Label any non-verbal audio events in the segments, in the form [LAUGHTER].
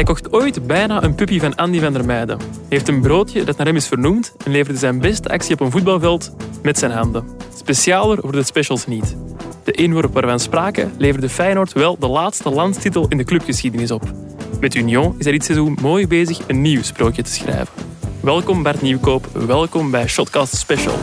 Hij kocht ooit bijna een puppy van Andy van der Meijden. Heeft een broodje dat naar hem is vernoemd en leverde zijn beste actie op een voetbalveld met zijn handen. Specialer worden de specials niet. De inworp we spraken leverde Feyenoord wel de laatste landstitel in de clubgeschiedenis op. Met Union is hij dit seizoen mooi bezig een nieuw sprookje te schrijven. Welkom Bert Nieuwkoop, welkom bij Shotcast Special.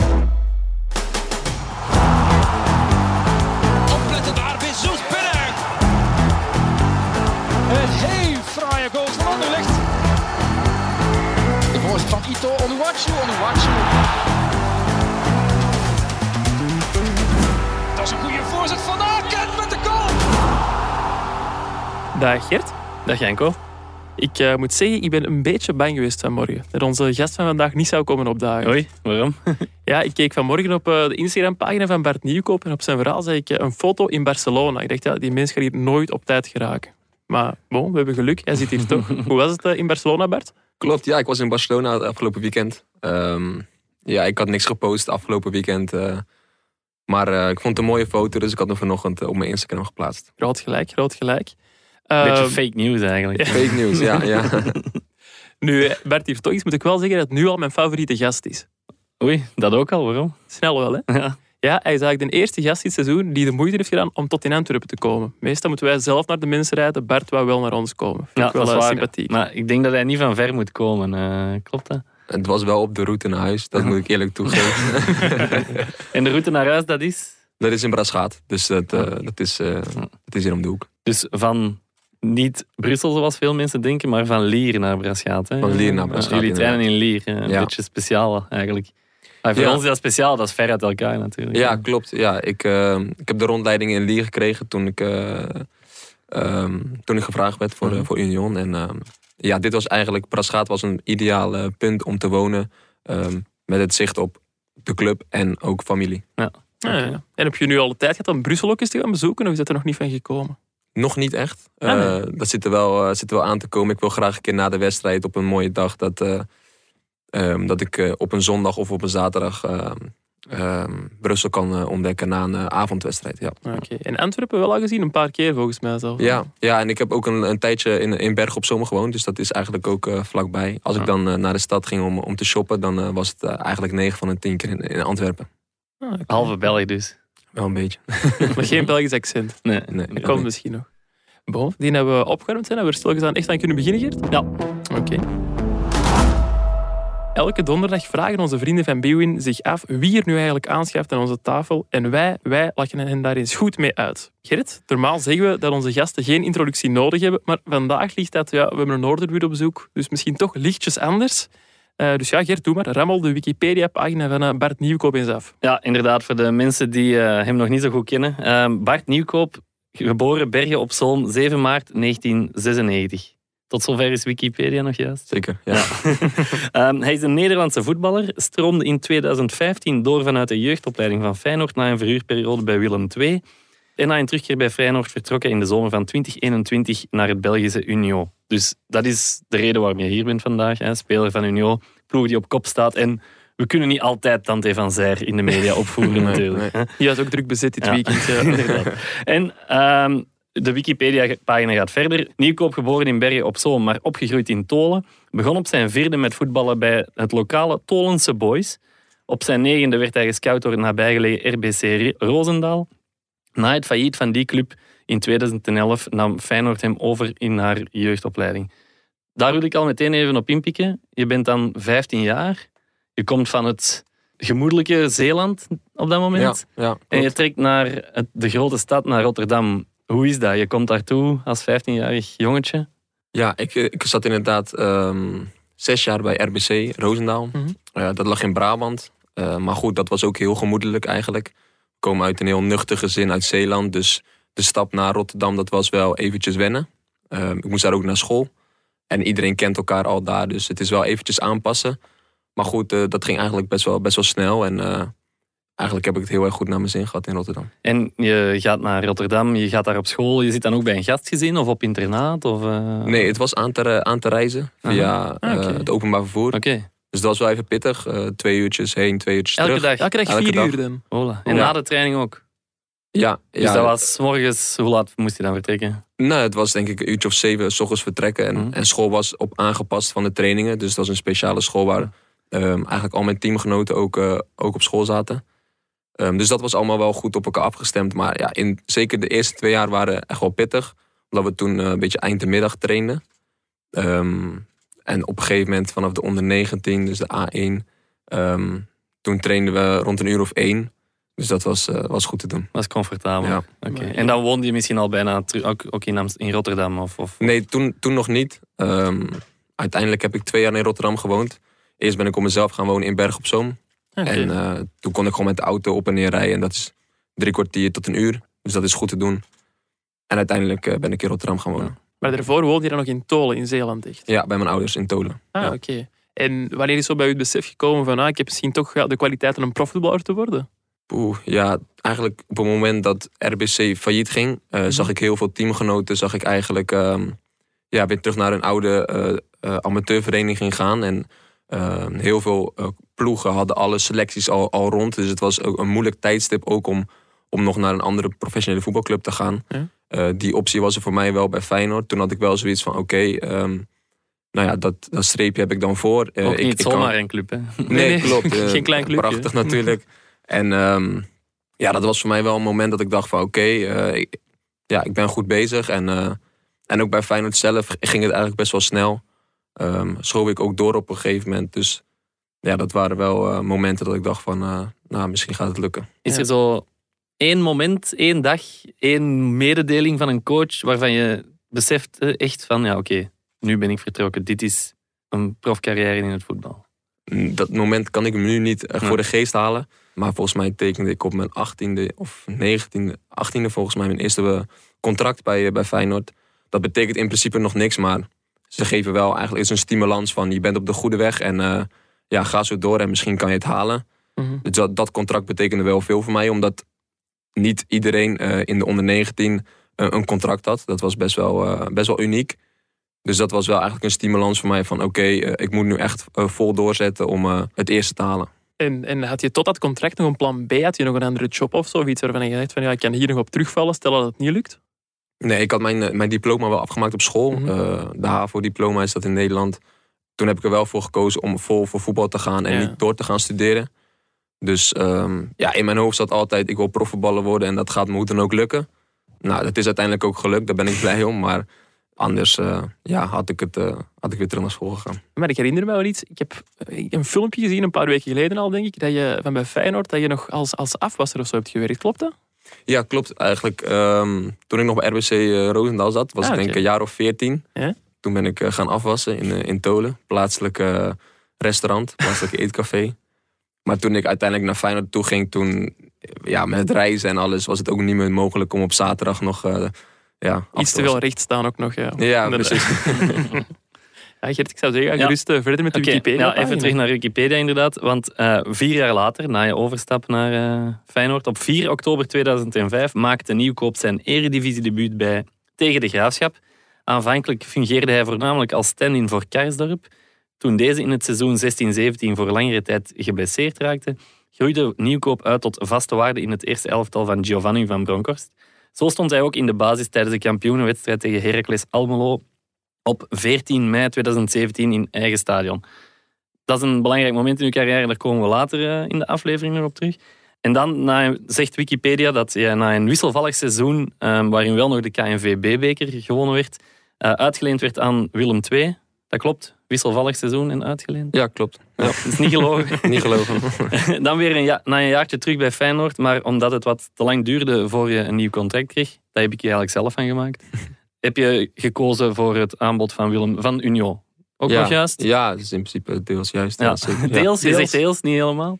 Dag Gert. Dag Janko. Ik eh, moet zeggen, ik ben een beetje bang geweest vanmorgen. Dat onze gast van vandaag niet zou komen opdagen. Oei, waarom? [LAUGHS] Ja, ik keek vanmorgen op eh, de Instagram-pagina van Bart Nieuwkoop en op zijn verhaal zag ik eh, een foto in Barcelona. Ik dacht, ja, die mens gaat hier nooit op tijd geraken. Maar bon, we hebben geluk, hij zit hier toch. [LAUGHS] Hoe was het in Barcelona, Bart? Klopt, ja, ik was in Barcelona het afgelopen weekend. Ehm, ja, ik had niks gepost afgelopen weekend. maar ik vond het een mooie foto, dus ik had hem vanochtend op mijn Instagram geplaatst. Groot gelijk, groot gelijk. Beetje Eh, fake news eigenlijk. [LAUGHS] Fake nieuws, ja. ja. [LAUGHS] nu, eh, Bart hier toch iets, moet ik wel zeggen dat het nu al mijn favoriete gast is. Oei, dat ook al, waarom? Snel wel, hè? Ja. Ja, hij is eigenlijk de eerste gast dit seizoen die de moeite heeft gedaan om tot in Antwerpen te komen. Meestal moeten wij zelf naar de mensen rijden. Bart wou wel naar ons komen. Vind ik wel dat is eh, waar. sympathiek. Maar ik denk dat hij niet van ver moet komen. eh, klopt dat? Het was wel op de route naar huis, dat moet ik eerlijk toegeven. [LAUGHS] En de route naar huis, dat is? dat is in Brasgaat, dus dat, eh, dat, is, eh, dat is hier om de hoek. Dus van niet Brussel zoals veel mensen denken, maar van Lier naar Brasgaat. Hè? Van Lier naar Brasgaat, Jullie trainen in Lier. eh, Een Ja. beetje speciaal eigenlijk. Maar voor Ja. ons is dat speciaal, dat is ver uit elkaar natuurlijk. Ja, klopt. Ja, ik, eh, ik heb de rondleiding in Lier gekregen toen ik, eh, ehm, toen ik gevraagd werd voor, eh, voor Union. En ehm, ja, dit was eigenlijk, Brasgaat was een ideaal eh, punt om te wonen. ehm, met het zicht op de club en ook familie. Ja, ja. En heb je nu al de tijd gehad om Brussel ook eens te gaan bezoeken? Of is dat er nog niet van gekomen? Nog niet echt. Ah, nee. Eh, dat zit er, wel, eh, zit er wel aan te komen. Ik wil graag een keer na de wedstrijd op een mooie dag dat, eh, ehm, dat ik eh, op een zondag of op een zaterdag ehm, ehm, Brussel kan ontdekken na een avondwedstrijd. Ja. Oké. En Antwerpen wel al gezien, een paar keer volgens mij zelf. Ja, ja, en ik heb ook een, een tijdje in, in Bergen op Zomer gewoond. Dus dat is eigenlijk ook vlakbij. Als ik dan eh, naar de stad ging om, om te shoppen, dan was het eigenlijk 9 van de 10 keer in, in Antwerpen. Ah, oké. Halve Belg dus. Wel een beetje. [LAUGHS] Maar geen Belgisch accent. Nee. Nee, Dat komt misschien nog. Bon, die hebben we opgeruimd zijn. Hebben we er stilgestaan echt aan kunnen beginnen, Geert? Ja. Oké. Elke donderdag vragen onze vrienden van Biwin zich af wie er nu eigenlijk aanschuift aan onze tafel. En wij, wij lachen hen daar eens goed mee uit. Gert, normaal zeggen we dat onze gasten geen introductie nodig hebben. Maar vandaag ligt dat, ja, we hebben een Noorderbuur op bezoek. Dus misschien toch lichtjes anders. Eh, dus ja, Gert, doe maar. Rammel de Wikipedia-pagina van eh, Bart Nieuwkoop eens af. Ja, inderdaad, voor de mensen die eh, hem nog niet zo goed kennen. Ehm, Bart Nieuwkoop, geboren Bergen op Zoom, 7 maart 1996. Tot zover is Wikipedia nog juist. Zeker, ja. [LAUGHS] Ehm, hij is een Nederlandse voetballer, stroomde in 2015 door vanuit de jeugdopleiding van Feyenoord na een verhuurperiode bij Willem II. En na een terugkeer bij Feyenoord vertrokken in de zomer van 2021 naar het Belgische Union. Dus dat is de reden waarom je hier bent vandaag. Hè? Speler van Union, ploeg die op kop staat. En we kunnen niet altijd Dante van Zijr in de media [LAUGHS] opvoeren Nee, natuurlijk. nee. Die was ook druk bezet dit Ja. weekend. Ja. [LAUGHS] Inderdaad. En ehm, de Wikipedia-pagina gaat verder. Nieuwkoop geboren in Bergen op Zoom, maar opgegroeid in Tolen. Begon op zijn vierde met voetballen bij het lokale Tolense Boys. Op zijn negende werd hij gescout door het nabijgelegen RBC Roosendaal. Na het failliet van die club in 2011 nam Feyenoord hem over in haar jeugdopleiding. Daar wil ik al meteen even op inpikken. Je bent dan 15 jaar. Je komt van het gemoedelijke Zeeland op dat moment. ja En je trekt naar de grote stad, naar Rotterdam. Hoe is dat? Je komt daartoe als 15-jarig jongetje. Ja, ik, eh, ik zat inderdaad ehm, zes jaar bij RBC Roosendaal. Mhm. Eh, dat lag in Brabant. Eh, maar goed, dat was ook heel gemoedelijk eigenlijk. Komen uit een heel nuchter gezin uit Zeeland. Dus de stap naar Rotterdam, dat was wel eventjes wennen. Ehm, ik moest daar ook naar school. En iedereen kent elkaar al daar, dus het is wel eventjes aanpassen. Maar goed, eh, dat ging eigenlijk best wel, best wel snel. En eh, eigenlijk heb ik het heel erg goed naar mijn zin gehad in Rotterdam. En je gaat naar Rotterdam, je gaat daar op school. Je zit dan ook bij een gastgezin of op internaat? Of, eh? Nee, het was aan te, aan te reizen via Ah, het openbaar vervoer. Oké, Dus dat was wel even pittig. Eh, twee uurtjes heen, twee uurtjes elke terug. dag. Elke dag Elke vier dag. uur dan. En Ja. na de training ook. Ja, Dus ja dat was 's morgens, hoe laat moest je dan vertrekken? Nou, het was denk ik een uurtje of zeven s ochtends vertrekken. En, Mhm. en school was op aangepast van de trainingen. Dus dat was een speciale school waar ehm, eigenlijk al mijn teamgenoten ook, eh, ook op school zaten. Ehm, dus dat was allemaal wel goed op elkaar afgestemd. Maar ja, in, zeker de eerste twee jaar waren echt wel pittig. Omdat we toen eh, een beetje eind de middag trainden. Ehm, en op een gegeven moment vanaf de onder 19, dus de A1... ehm, toen trainden we rond een uur of één. Dus dat was, eh, was goed te doen. Dat is comfortabel. Ja. Oké. En dan woonde je misschien al bijna ook, ook in, Amst- in Rotterdam? Of, of... Nee, toen, toen nog niet. Ehm, uiteindelijk heb ik twee jaar in Rotterdam gewoond. Eerst ben ik op mezelf gaan wonen in Berg op Zoom. Oké. En eh, toen kon ik gewoon met de auto op en neer rijden. En dat is drie kwartier tot een uur. Dus dat is goed te doen. En uiteindelijk eh, ben ik in Rotterdam gaan wonen. Maar daarvoor woonde je dan nog in Tolen in Zeeland echt? Ja, bij mijn ouders in Tolen. Ah, Ja. oké. En wanneer is zo bij u het besef gekomen van ah, ik heb misschien toch de kwaliteiten om profvoetballer te worden? Oeh, ja, eigenlijk op het moment dat RBC failliet ging, eh, Mhm. zag ik heel veel teamgenoten, zag ik eigenlijk ehm, ja, weer terug naar een oude eh, eh, amateurvereniging gaan. En ehm, heel veel ploegen hadden alle selecties al, al rond. Dus het was ook een moeilijk tijdstip ook om, om nog naar een andere professionele voetbalclub te gaan. Ja. Eh, die optie was er voor mij wel bij Feyenoord. Toen had ik wel zoiets van, oké, ehm, nou ja, dat, dat streepje heb ik dan voor. Eh, ook ik- niet ik kan- zomaar een club, hè? [LAUGHS] [LAUGHS] Nee, nee. klopt. eh, [LAUGHS] Geen klein clubje. Prachtig natuurlijk. En ehm, ja, dat was voor mij wel een moment dat ik dacht van oké, eh, ik, ja, ik ben goed bezig. En, eh, en ook bij Feyenoord zelf ging het eigenlijk best wel snel. Ehm schoof ik ook door op een gegeven moment. Dus ja, dat waren wel eh, momenten dat ik dacht van, eh, nou, misschien gaat het lukken. Is er zo één moment, één dag, één mededeling van een coach waarvan je beseft eh, echt van, ja oké, nu ben ik vertrokken. Dit is een profcarrière in het voetbal. Mm, Dat moment kan ik me nu niet Ja. voor de geest halen. Maar volgens mij tekende ik op mijn 18e of 19e, 18e volgens mij mijn eerste eh, contract bij, eh, bij Feyenoord. Dat betekent in principe nog niks, maar ze geven wel eigenlijk is een stimulans van je bent op de goede weg en eh, ja, ga zo door en misschien kan je het halen. Mhm. Dus dat, dat contract betekende wel veel voor mij, omdat niet iedereen eh, in de onder 19 eh, een contract had. Dat was best wel, eh, best wel uniek. Dus dat was wel eigenlijk een stimulans voor mij van oké, ik moet nu echt vol doorzetten om het eerste te halen. En, en had je tot dat contract nog een plan B? Had je nog een andere job of zo? Of iets waarvan je dacht van ja, ik kan hier nog op terugvallen, stel dat het niet lukt? Nee, ik had mijn, mijn diploma wel afgemaakt op school. Mhm. De HAVO-diploma is dat in Nederland. Toen heb ik er wel voor gekozen om vol voor voetbal te gaan en Ja. niet door te gaan studeren. Dus ehm, ja, in mijn hoofd zat altijd, ik wil profvoetballer worden en dat gaat me hoe dan ook lukken. Nou, dat is uiteindelijk ook gelukt, daar ben ik blij om. Maar anders eh, ja, had, ik het, eh, had ik weer terug naar school gegaan. Maar ik herinner me wel iets. Ik heb eh, een filmpje gezien een paar weken geleden al, denk ik, dat je van bij Feyenoord dat je nog als, als afwasser of zo hebt gewerkt. Klopt dat? Ja, klopt. Eigenlijk, ehm, toen ik nog bij RBC eh, Roosendaal zat, was Ah, ik denk een jaar of veertien. Ja? Toen ben ik gaan afwassen in, in Tolen. Plaatselijk restaurant, plaatselijk [LAUGHS] eetcafé. Maar toen ik uiteindelijk naar Feyenoord toe ging, toen, ja, met het reizen en alles, was het ook niet meer mogelijk om op zaterdag nog, eh, ja, Iets te veel recht staan ook nog. Ja, Ja, precies. [LAUGHS] Ja, Gert, ik zou zeggen, Ja. gerust eh, verder met de Oké, Wikipedia. ja, even terug naar Wikipedia inderdaad. Want eh, vier jaar later, na je overstap naar eh, Feyenoord, op 4 oktober 2005 maakte Nieuwkoop zijn eredivisiedebuut bij tegen de Graafschap. Aanvankelijk fungeerde hij voornamelijk als stand-in voor Karsdorp. Toen deze in het seizoen 16-17 voor langere tijd geblesseerd raakte, groeide Nieuwkoop uit tot vaste waarde in het eerste elftal van Giovanni van Bronckhorst. Zo stond hij ook in de basis tijdens de kampioenenwedstrijd tegen Heracles Almelo op 14 mei 2017 in eigen stadion. Dat is een belangrijk moment in uw carrière, daar komen we later eh, in de aflevering nog op terug. En dan zegt Wikipedia dat je na een wisselvallig seizoen, eh, waarin wel nog de KNVB-beker gewonnen werd, eh, uitgeleend werd aan Willem II. Dat klopt, wisselvallig seizoen en uitgeleend. Ja, klopt. Ja, dat is niet gelogen. [LAUGHS] Niet gelogen. [LAUGHS] dan weer een ja, na een jaartje terug bij Feyenoord, maar omdat het wat te lang duurde voor je een nieuw contract kreeg, daar heb ik je eigenlijk zelf van gemaakt, [LAUGHS] heb je gekozen voor het aanbod van Willem van Union. Ook ja. nog juist? Ja, dat is in principe deels juist. Ja. Zeker. Deels, je Deels. zegt deels, niet helemaal.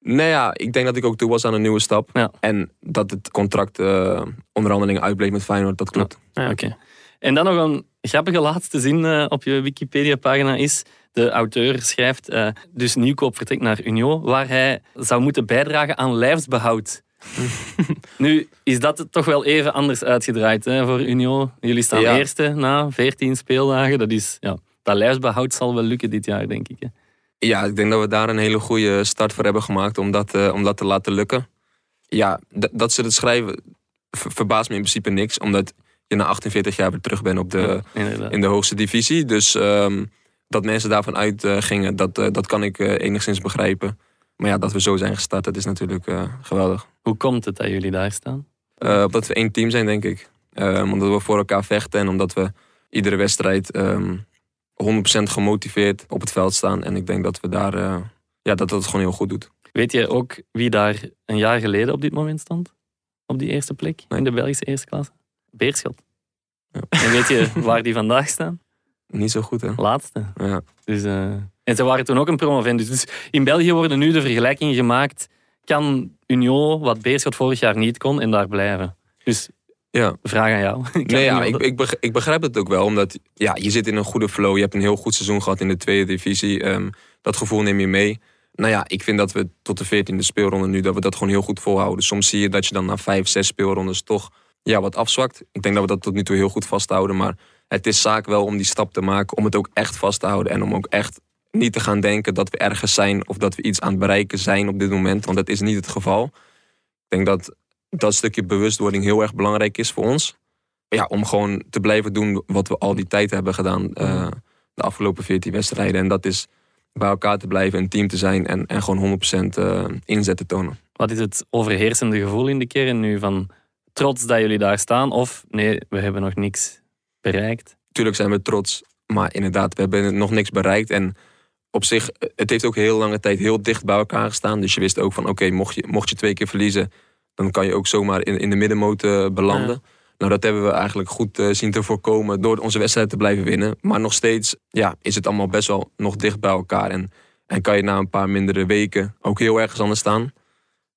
Nee, ja, ik denk dat ik ook toe was aan een nieuwe stap. En dat het contract eh onderhandelingen uitbleef met Feyenoord, dat klopt. Oké. En dan nog een grappige laatste zin eh, op je Wikipedia-pagina is... De auteur schrijft, eh, dus Nieuwkoop vertrekt naar Union, waar hij zou moeten bijdragen aan lijfsbehoud. [LAUGHS] nu is dat toch wel even anders uitgedraaid hè, voor Union. Jullie staan Ja. eerste na 14 speeldagen. Dat, is, ja, dat lijfsbehoud zal wel lukken dit jaar, denk ik. Hè. Ja, ik denk dat we daar een hele goede start voor hebben gemaakt om dat, eh, om dat te laten lukken. Ja, dat ze het schrijven ver- verbaast me in principe niks, omdat je na 48 jaar weer terug bent op de, in de hoogste divisie. Dus ehm, dat mensen daarvan uit eh, gingen, dat, eh, dat kan ik eh, enigszins begrijpen. Maar ja, dat we zo zijn gestart, dat is natuurlijk geweldig. Hoe komt het dat jullie daar staan? Omdat we één team zijn, denk ik. Ehm, omdat we voor elkaar vechten en omdat we iedere wedstrijd ehm 100% gemotiveerd op het veld staan. En ik denk dat we daar, ja, dat dat het gewoon heel goed doet. Weet je ook wie daar een jaar geleden op dit moment stond? Op die eerste plek Nee. in de Belgische eerste klasse? Beerschot. Ja. En weet je [LAUGHS] waar die vandaag staan? Niet zo goed, hè? Laatste. Ja. Dus, eh, en ze waren toen ook een promovendus. Dus in België worden nu de vergelijkingen gemaakt. Kan Union, wat Beerschot vorig jaar niet kon, en daar blijven? Dus ja. vraag aan jou. [LAUGHS] Kan Nee, ja, ik, ik, ik begrijp het ook wel. Omdat ja, je zit in een goede flow. Je hebt een heel goed seizoen gehad in de tweede divisie. Ehm, dat gevoel neem je mee. Nou ja, ik vind dat we tot de veertiende speelronde nu... dat we dat gewoon heel goed volhouden. Soms zie je dat je dan na vijf, zes speelrondes toch ja, wat afzwakt. Ik denk dat we dat tot nu toe heel goed vasthouden. Maar het is zaak wel om die stap te maken. Om het ook echt vast te houden. En om ook echt niet te gaan denken dat we ergens zijn... of dat we iets aan het bereiken zijn op dit moment. Want dat is niet het geval. Ik denk dat dat stukje bewustwording heel erg belangrijk is voor ons ja, om gewoon te blijven doen wat we al die tijd hebben gedaan. eh, de afgelopen 14 wedstrijden. En dat is bij elkaar te blijven, een team te zijn en, en gewoon 100% eh, inzet te tonen. Wat is het overheersende gevoel in de kern nu? Van trots dat jullie daar staan? Of nee, we hebben nog niks bereikt? Tuurlijk zijn we trots, maar inderdaad, we hebben nog niks bereikt. En op zich, het heeft ook heel lange tijd heel dicht bij elkaar gestaan. Dus je wist ook van, oké, mocht, je, mocht je twee keer verliezen... dan kan je ook zomaar in, in de middenmoot eh, belanden. Nou, dat hebben we eigenlijk goed eh, zien te voorkomen... door onze wedstrijd te blijven winnen. Maar nog steeds ja, is het allemaal best wel nog dicht bij elkaar. En, en kan je na een paar mindere weken ook heel ergens anders staan.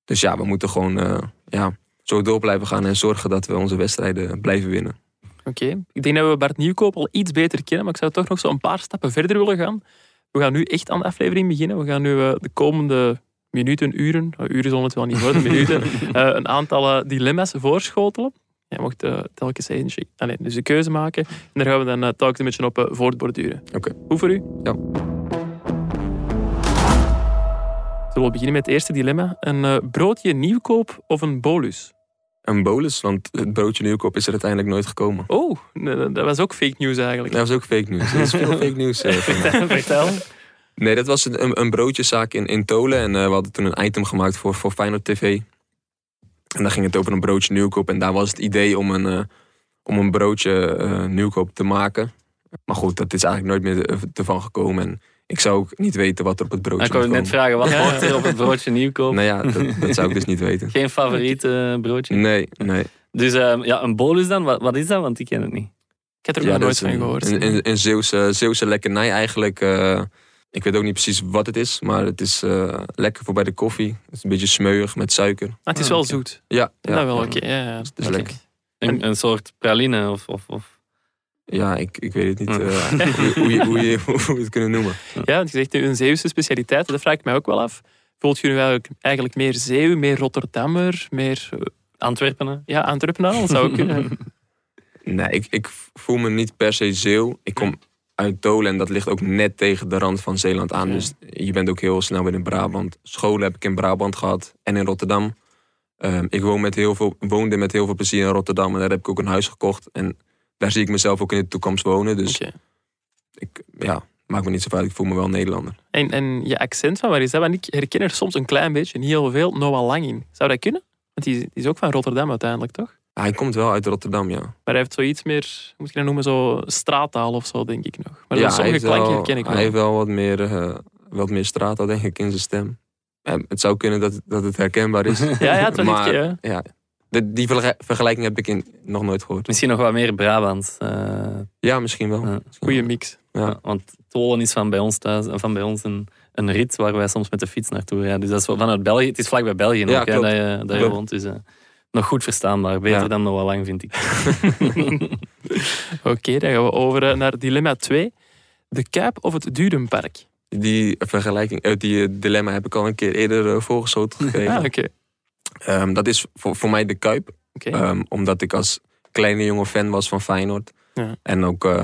Dus ja, we moeten gewoon eh, ja, zo door blijven gaan... en zorgen dat we onze wedstrijden blijven winnen. Oké. Ik denk dat we Bart Nieuwkoop al iets beter kennen, maar ik zou toch nog zo een paar stappen verder willen gaan. We gaan nu echt aan de aflevering beginnen. We gaan nu eh, de komende minuten, uren, eh, uren zullen het wel niet worden, minuten, [LAUGHS] eh, een aantal eh, dilemma's voorschotelen. Je mocht telkens eentje, allee, dus een keuze maken. En daar gaan we dan eh, telkens een beetje op voortborduren. Oké. Hoe voor u? Ja. Zullen we beginnen met het eerste dilemma. Een broodje nieuwkoop of een bolus? Een bolus, want het broodje nieuwkoop is er uiteindelijk nooit gekomen. Oh, dat was ook fake news eigenlijk. Dat was ook fake news. Er is veel [LAUGHS] fake news. [LAUGHS] mij. Vertel. nee, dat was een, een broodjeszaak in, in Tolen. En eh, we hadden toen een item gemaakt voor, voor Feyenoord TV. En daar ging het over een broodje nieuwkoop. En daar was het idee om een, eh, om een broodje nieuwkoop te maken. Maar goed, dat is eigenlijk nooit meer ervan gekomen. En ik zou ook niet weten wat er op het broodje Ik wou moet net vragen, wat Ja. hoort er op het broodje nieuwkoop? Nou ja, dat, dat zou ik dus niet weten. Geen favoriet eh, broodje? Nee, nee. Dus ehm, ja, een bolus dan, wat, wat is dat? Want ik ken het niet. Ik heb er ook Ja, nog nooit van gehoord. Een, een, een Zeeuwse, Zeeuwse lekkernij eigenlijk. eh, ik weet ook niet precies wat het is, maar het is eh, lekker voor bij de koffie. Het is een beetje smeuig met suiker. Ah, het is Ah, wel oké. zoet. Ja, ja, dat wel, oké. Ja, ja. is lekker. Een, een soort praline of... of, of. Ja, ik, ik weet het niet Hm. eh, hoe, hoe, je, hoe, je, hoe we het kunnen noemen. Ja, want je zegt nu een Zeeuwse specialiteit. Dat vraag ik mij ook wel af. Voelt je nu eigenlijk, eigenlijk meer Zeeuw, meer Rotterdammer, meer eh, Antwerpen, hè? ja, Antwerpenaar? Dat zou ook kunnen. [LAUGHS] Nee, ik, ik voel me niet per se Zeeuw. Ik kom uit Tolen en dat ligt ook net tegen de rand van Zeeland aan. Ja. Dus je bent ook heel snel weer in Brabant. Scholen heb ik in Brabant gehad en in Rotterdam. Ehm, ik woon met heel veel, woonde met heel veel plezier in Rotterdam en daar heb ik ook een huis gekocht. En daar zie ik mezelf ook in de toekomst wonen. Dus ik, ja, maakt me niet zo uit. Ik voel me wel Nederlander. En, en je accent van waar is dat? Want ik herken er soms een klein beetje, niet heel veel, Noah Lang in. Zou dat kunnen? Want die, is ook van Rotterdam uiteindelijk, toch? Ah, hij komt wel uit Rotterdam, ja. Maar hij heeft zoiets meer, moet je dat noemen, zo straattaal of zo, denk ik nog. Maar ja, sommige klanken herken ik wel. Hij heeft wel wat meer, eh, wat meer strata, denk ik, in zijn stem. En het zou kunnen dat, dat het herkenbaar is. [LAUGHS] Ja, ja, was [LAUGHS] maar ja. ja, de- die verge- vergelijking heb ik in, nog nooit gehoord. Misschien nog wat meer Brabant. eh, Ja, misschien wel. Goeie wel. mix. Ja. Want Tolen is van bij ons thuis, van bij ons een, een rit waar wij soms met de fiets naartoe rijden. Dus dat is vanuit België. Het is vlak bij België Ja, ook, hè, dat je, dat je woont. Dus eh, nog goed verstaanbaar. Beter Ja. dan nog wel lang, vind ik. [LAUGHS] Oké, dan gaan we over eh, naar dilemma 2. De Kuip of het Durenpark? Die vergelijking, eh, die dilemma heb ik al een keer eerder uh, voorgeschoten [LAUGHS] gekregen. Ah, oké. Ehm, dat is voor, voor mij de Kuip. Ehm, omdat ik als kleine jongen fan was van Feyenoord. Ja. En ook eh,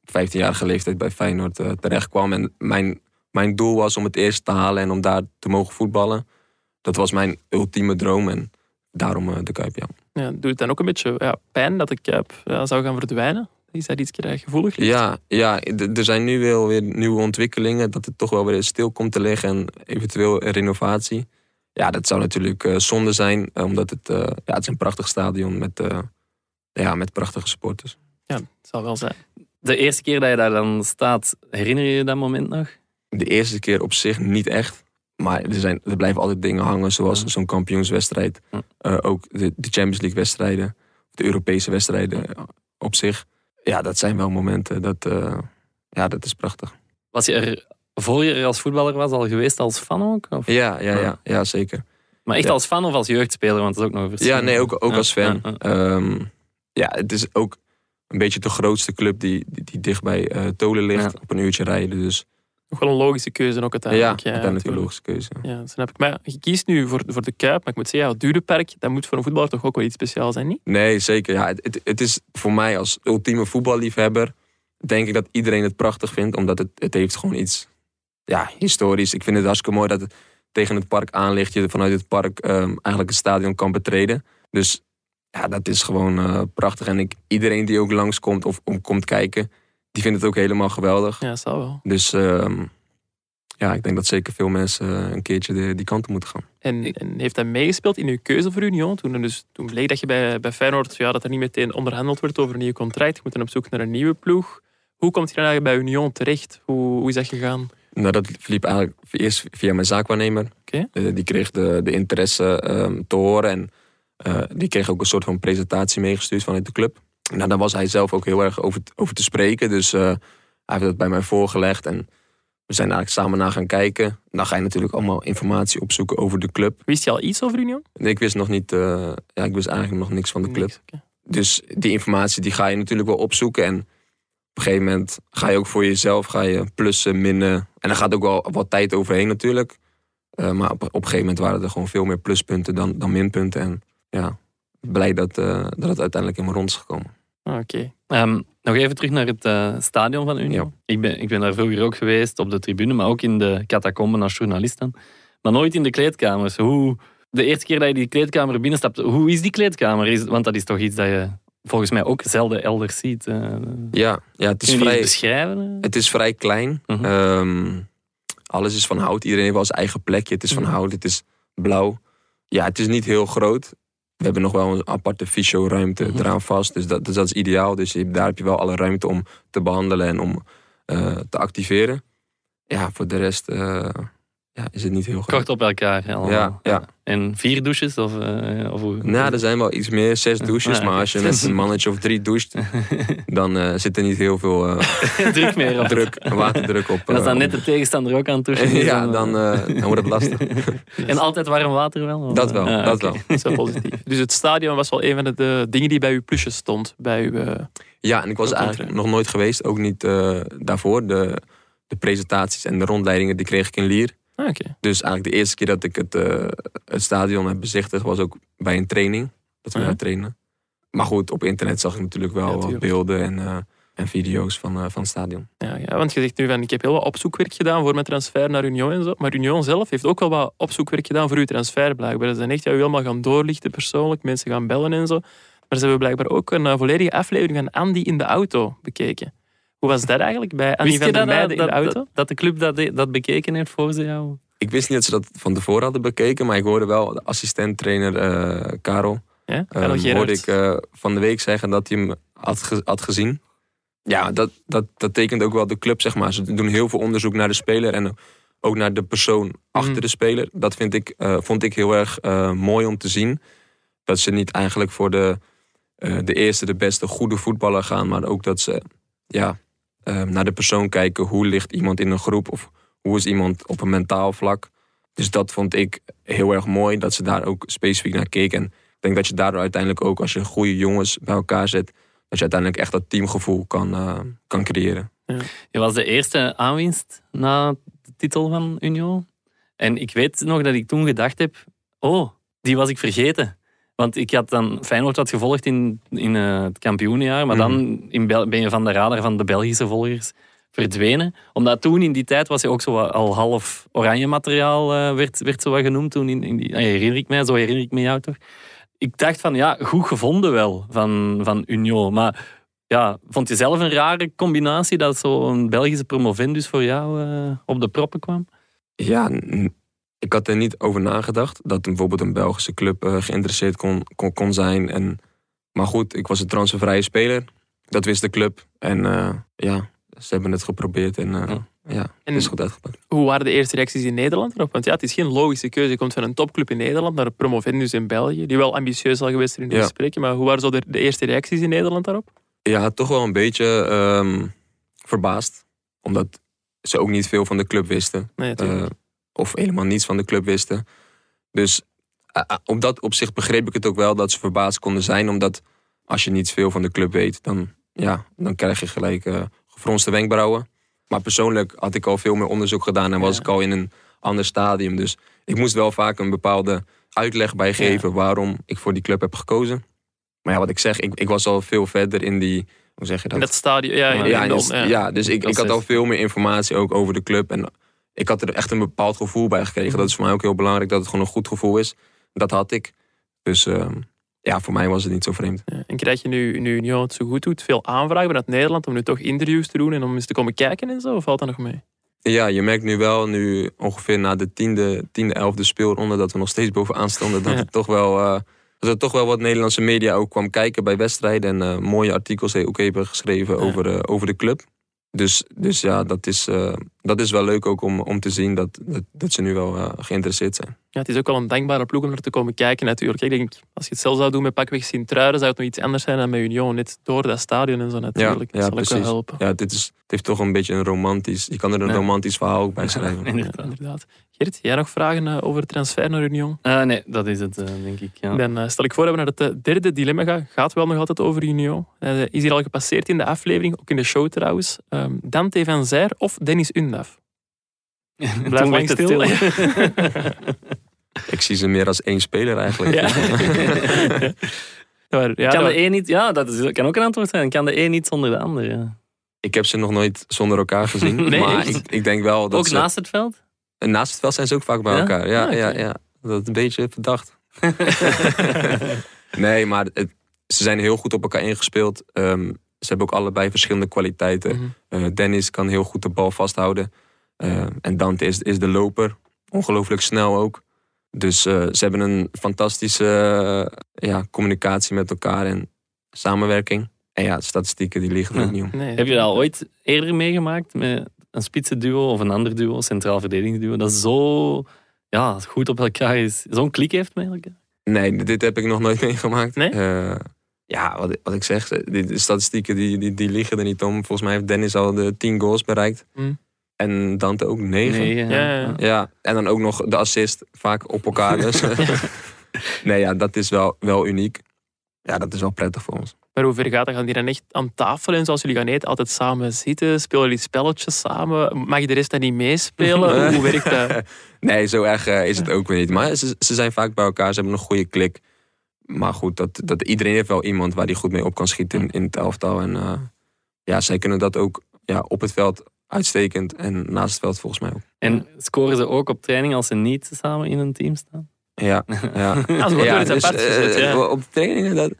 op 15-jarige leeftijd bij Feyenoord eh, terecht kwam. En mijn, mijn doel was om het eerst te halen en om daar te mogen voetballen. Dat was mijn ultieme droom en daarom eh, de Kuip, ja. Ja, doet het dan ook een beetje ja, pijn dat de Kuip ja, zou gaan verdwijnen? Is dat iets dat gevoelig ligt? Ja, ja, er zijn nu wel weer nieuwe ontwikkelingen. Dat het toch wel weer stil komt te liggen en eventueel een renovatie. Ja, dat zou natuurlijk eh, zonde zijn, eh, omdat het, eh, ja, het is een prachtig stadion met, ja, met prachtige supporters. Ja, het zal wel zijn. De eerste keer dat je daar dan staat, herinner je je dat moment nog? De eerste keer op zich niet echt. Maar er, zijn, er blijven altijd dingen hangen, zoals Ja. zo'n kampioenswedstrijd. Ja. Ook de, de Champions League wedstrijden, de Europese wedstrijden op zich. Ja, dat zijn wel momenten, dat, ja, dat is prachtig. Was je er, voor je er als voetballer was, al geweest als fan ook? Of? Ja, ja, Ja. ja, zeker. Maar echt Ja. als fan of als jeugdspeler? Want dat is ook nog een verschil. Ja, nee, ook, ook Ja, als fan. ja, ja. Ehm, ja, het is ook een beetje de grootste club die, die, die dicht bij eh, Tolen ligt. Ja. Op een uurtje rijden. Dus Nog wel een logische keuze ook ja, uiteindelijk. uiteindelijk een natuurlijk. logische keuze. Ja, dat snap ik. Maar je kiest nu voor, voor de Kuip. Maar ik moet zeggen, het Durenpark, dat moet voor een voetballer toch ook wel iets speciaals zijn, niet? Nee, zeker. Ja, het, het, het is voor mij als ultieme voetballiefhebber... denk ik dat iedereen het prachtig vindt. Omdat het, het heeft gewoon iets ja, historisch. Ik vind het hartstikke mooi dat het tegen het park aan ligt. Je vanuit het park ehm, eigenlijk het stadion kan betreden. Dus ja, dat is gewoon eh, prachtig. En ik, iedereen die ook langskomt of om komt kijken... die vindt het ook helemaal geweldig. Ja, dat zal wel. Dus ehm, ja, ik denk dat zeker veel mensen eh, een keertje de, die kant op moeten gaan. En, en heeft dat meegespeeld in uw keuze voor Union? Toen, er dus, toen bleek dat je bij, bij Feyenoord, ja, dat er niet meteen onderhandeld werd over een nieuw contract. Je moet dan op zoek naar een nieuwe ploeg. Hoe komt je dan eigenlijk bij Union terecht? Hoe, hoe is dat gegaan? Nou, dat liep eigenlijk eerst via mijn zaakwaarnemer. Eh, die kreeg de, de interesse ehm, te horen en eh, die kreeg ook een soort van presentatie meegestuurd vanuit de club. Nou, daar was hij zelf ook heel erg over, over te spreken. Dus eh, hij heeft dat bij mij voorgelegd en we zijn eigenlijk samen naar gaan kijken. Dan ga je natuurlijk allemaal informatie opzoeken over de club. Wist je al iets over Union? En ik wist nog niet, ja, ik wist eigenlijk nog niks van de club. Niks. Dus die informatie die ga je natuurlijk wel opzoeken. En op een gegeven moment ga je ook voor jezelf ga je plussen, minnen. En daar gaat ook wel wat tijd overheen natuurlijk. Eh, maar op, op een gegeven moment waren er gewoon veel meer pluspunten dan, dan minpunten. En ja, blij dat, eh, dat het uiteindelijk helemaal rond is gekomen. Ah, Oké. Ehm, nog even terug naar het eh, stadion van Union. Ik, ben, ik ben daar vroeger ook geweest op de tribune, maar ook in de catacomben als journalist dan. Maar nooit in de kleedkamers. Hoe, de eerste keer dat je die kleedkamer binnenstapt, hoe is die kleedkamer? Is, want dat is toch iets dat je volgens mij ook zelden elders ziet. eh. Ja, ja het, is Kun je die vrij, eens beschrijven? het is vrij klein. Mhm. Ehm, alles is van hout. Iedereen heeft wel zijn eigen plekje. Het is van Mhm. hout, het is blauw. Ja, het is niet heel groot. We hebben nog wel een aparte fysio-ruimte Mhm. eraan vast. Dus dat, dus dat is ideaal. Dus je- daar heb je wel alle ruimte om te behandelen en om eh, te activeren. Ja, voor de rest eh, ja, is het niet heel groot. Kort op elkaar allemaal. Ja, ja. En vier douches? Of, eh, of hoe? Nou, er zijn wel iets meer, zes douches. Ja, maar als je met een mannetje of drie doucht, [LAUGHS] dan eh, zit er niet heel veel eh, [LAUGHS] druk meer op. druk, waterdruk op. En [LAUGHS] als dan net de tegenstander ook aan het douchen ja, dan, eh, dan wordt het lastig. En altijd warm water wel? Of- Dat wel, Ah, dat wel. Dat is wel positief. Dus het stadion was wel een van de, de dingen die bij uw plusjes stond. Bij uw, eh, Ja, en ik was Ook eigenlijk contract. nog nooit geweest, ook niet eh, daarvoor. De, de presentaties en de rondleidingen die kreeg ik in Lier. Ah. Dus eigenlijk de eerste keer dat ik het, eh, het stadion heb bezichtigd was ook bij een training. Dat we Ja. daar trainen. Maar goed, op internet zag ik natuurlijk wel Ja, beelden en, eh, en video's van, eh, van het stadion. Ja, ja, want je zegt nu van ik heb heel wat opzoekwerk gedaan voor mijn transfer naar Union en zo. Maar Union zelf heeft ook wel wat opzoekwerk gedaan voor uw transfer blijkbaar. Ze zijn echt jou helemaal gaan doorlichten persoonlijk, mensen gaan bellen en zo. Maar ze hebben blijkbaar ook een volledige aflevering van Andy in de auto bekeken. Hoe was dat eigenlijk bij Wist van je der dat, Meijden in dat, de auto? dat, dat de club dat, dat bekeken heeft voor ze jou? Ik wist niet dat ze dat van tevoren hadden bekeken, maar ik hoorde wel de assistent-trainer eh, Karel. ja? Ehm, Karel hoorde ik eh, van de week zeggen dat hij hem had, ge- had gezien. Ja, dat, dat, dat tekent ook wel de club, zeg maar. Ze doen heel veel onderzoek naar de speler en ook naar de persoon achter Mhm. de speler. Dat vind ik, eh, vond ik heel erg eh, mooi om te zien. Dat ze niet eigenlijk voor de, eh, de eerste, de beste, goede voetballer gaan, maar ook dat ze ja, eh, naar de persoon kijken. Hoe ligt iemand in een groep of hoe is iemand op een mentaal vlak. Dus dat vond ik heel erg mooi, dat ze daar ook specifiek naar keken. En ik denk dat je daardoor uiteindelijk ook, als je goede jongens bij elkaar zet, dat je uiteindelijk echt dat teamgevoel kan, eh, kan creëren. Je was de eerste aanwinst na de titel van Union. En ik weet nog dat ik toen gedacht heb, oh, die was ik vergeten. Want ik had dan Feyenoord wat gevolgd in, in eh, het kampioenenjaar, maar dan in Bel- ben je van de radar van de Belgische volgers verdwenen. Omdat toen in die tijd was je ook zo wat al half oranje materiaal, eh, werd, werd zo wat genoemd. Toen in, in die, ah, herinner ik mij, zo herinner ik me jou toch. ik dacht van ja, goed gevonden wel van, van Union. Maar ja, vond je zelf een rare combinatie dat zo'n Belgische promovendus voor jou eh, op de proppen kwam? Ja, ik had er niet over nagedacht dat bijvoorbeeld een Belgische club eh, geïnteresseerd kon, kon, kon zijn. En, maar goed, ik was een transfervrije speler. Dat wist de club. En eh, ja, ze hebben het geprobeerd en eh, Ja. ja, En- het is goed uitgepakt. Hoe waren de eerste reacties in Nederland erop? Want ja, het is geen logische keuze. Je komt van een topclub in Nederland naar een promovendus in België, die wel ambitieus zal geweest zijn in de Ja. gesprekken. Maar hoe waren zo de, de eerste reacties in Nederland daarop? Ja, toch wel een beetje ehm, verbaasd. Omdat ze ook niet veel van de club wisten. Nee, natuurlijk. Of helemaal niets van de club wisten. Dus eh, eh, op dat opzicht begreep ik het ook wel dat ze verbaasd konden zijn. Omdat als je niet veel van de club weet, dan, ja, dan krijg je gelijk eh gefronste wenkbrauwen. Maar persoonlijk had ik al veel meer onderzoek gedaan en was Ja. ik al in een ander stadium. Dus ik moest wel vaak een bepaalde uitleg bij geven waarom ik voor die club heb gekozen. Maar ja, wat ik zeg, ik, ik was al veel verder in die. Hoe zeg je dat? in dat stadion, ja, Ja, ja, in dus, ja. dus ik, ik had al veel meer informatie ook over de club. En ik had er echt een bepaald gevoel bij gekregen. Dat is voor mij ook heel belangrijk dat het gewoon een goed gevoel is. Dat had ik. Dus ehm, ja, voor mij was het niet zo vreemd. Ja, En krijg je nu, nu het zo goed doet, veel aanvragen vanuit Nederland om nu toch interviews te doen en om eens te komen kijken en zo? Of valt dat nog mee? Ja, je merkt nu wel, nu ongeveer na de tiende, tiende elfde speelronde, dat we nog steeds bovenaan stonden. Dat, Ja. het toch wel, eh, dat er toch wel wat Nederlandse media ook kwam kijken bij wedstrijden. En eh, mooie artikels ook hebben geschreven Ja. over, eh, over de club. Dus, dus ja, dat is, eh, dat is wel leuk ook om, om te zien dat, dat, dat ze nu wel eh, geïnteresseerd zijn. Ja, het is ook wel een dankbare ploeg om er te komen kijken natuurlijk. Ik denk, als je het zelf zou doen met pakweg Sint-Truiden, zou het nog iets anders zijn dan met Union. Net door dat stadion en zo natuurlijk. ja, dat zal ook wel precies. helpen. Ja, dit is, het heeft toch een beetje een romantisch, je kan er een Ja. romantisch verhaal ook bij schrijven. Ja, [LAUGHS] Inderdaad. inderdaad. Gert, jij nog vragen eh, over transfer naar Union? Eh, nee, dat is het, eh, denk ik. Ja. Dan stel ik voor dat we naar het derde dilemma gaan. Gaat wel nog altijd over Union. Is hier al gepasseerd in de aflevering, ook in de show trouwens. Ehm, Dante van Zijr of Dennis Undaf? [LAUGHS] Blijf lang stil. [LAUGHS] Ik zie ze meer als één speler eigenlijk. ja. [LAUGHS] Maar, ja, kan dat- de een niet, ja, dat is, kan ook een antwoord zijn. Kan de een niet zonder de ander. Ja. Ik heb ze nog nooit zonder elkaar gezien. [LAUGHS] Nee, maar ik, ik denk wel dat Ook ze... naast het veld? En naast het veld zijn ze ook vaak bij Ja? elkaar. Ja, Ah, ja, ja. Dat is een beetje verdacht. [LAUGHS] nee, maar het- ze zijn heel goed op elkaar ingespeeld. Ehm, ze hebben ook allebei verschillende kwaliteiten. Mhm. Eh, Dennis kan heel goed de bal vasthouden. Eh, en Dante is, is de loper. Ongelooflijk snel ook. Dus eh, ze hebben een fantastische eh, ja, communicatie met elkaar en samenwerking. En ja, de statistieken die liggen er Ja. niet om. Nee, Heb je dat al ooit eerder meegemaakt met een spitse duo of een ander duo, centraal verdedigingsduo, dat zo ja, goed op elkaar is, zo'n klik heeft met elkaar? Nee, dit heb ik nog nooit [LAUGHS] meegemaakt. Nee? Eh, ja, wat, wat ik zeg, die, de statistieken die, die, die liggen er niet om. Volgens mij heeft Dennis al de 10 goals bereikt. Hmm. En Dante ook 9. Nee, Ja, ja, ja. Ja, en dan ook nog de assist, vaak op elkaar. Dus. [LAUGHS] nee, ja, dat is wel, wel uniek. Ja, dat is wel prettig voor ons. Maar hoe ver gaat dat? Gaan die dan echt aan tafel en zoals jullie gaan eten, altijd samen zitten? Spelen jullie spelletjes samen? Mag je de rest dan niet meespelen? [LAUGHS] hoe werkt dat? Nee, zo erg eh, is het ook weer niet. Maar ze, ze zijn vaak bij elkaar, ze hebben een goede klik. Maar goed, dat, dat, iedereen heeft wel iemand waar die goed mee op kan schieten in, in het elftal. En eh, ja, zij kunnen dat ook ja, op het veld uitstekend en naast het veld volgens mij ook. En scoren ze ook op training als ze niet samen in een team staan? Ja, [LAUGHS] ja. Ze worden wel eens dus, apart eh, gezet, ja. Op trainingen, dat,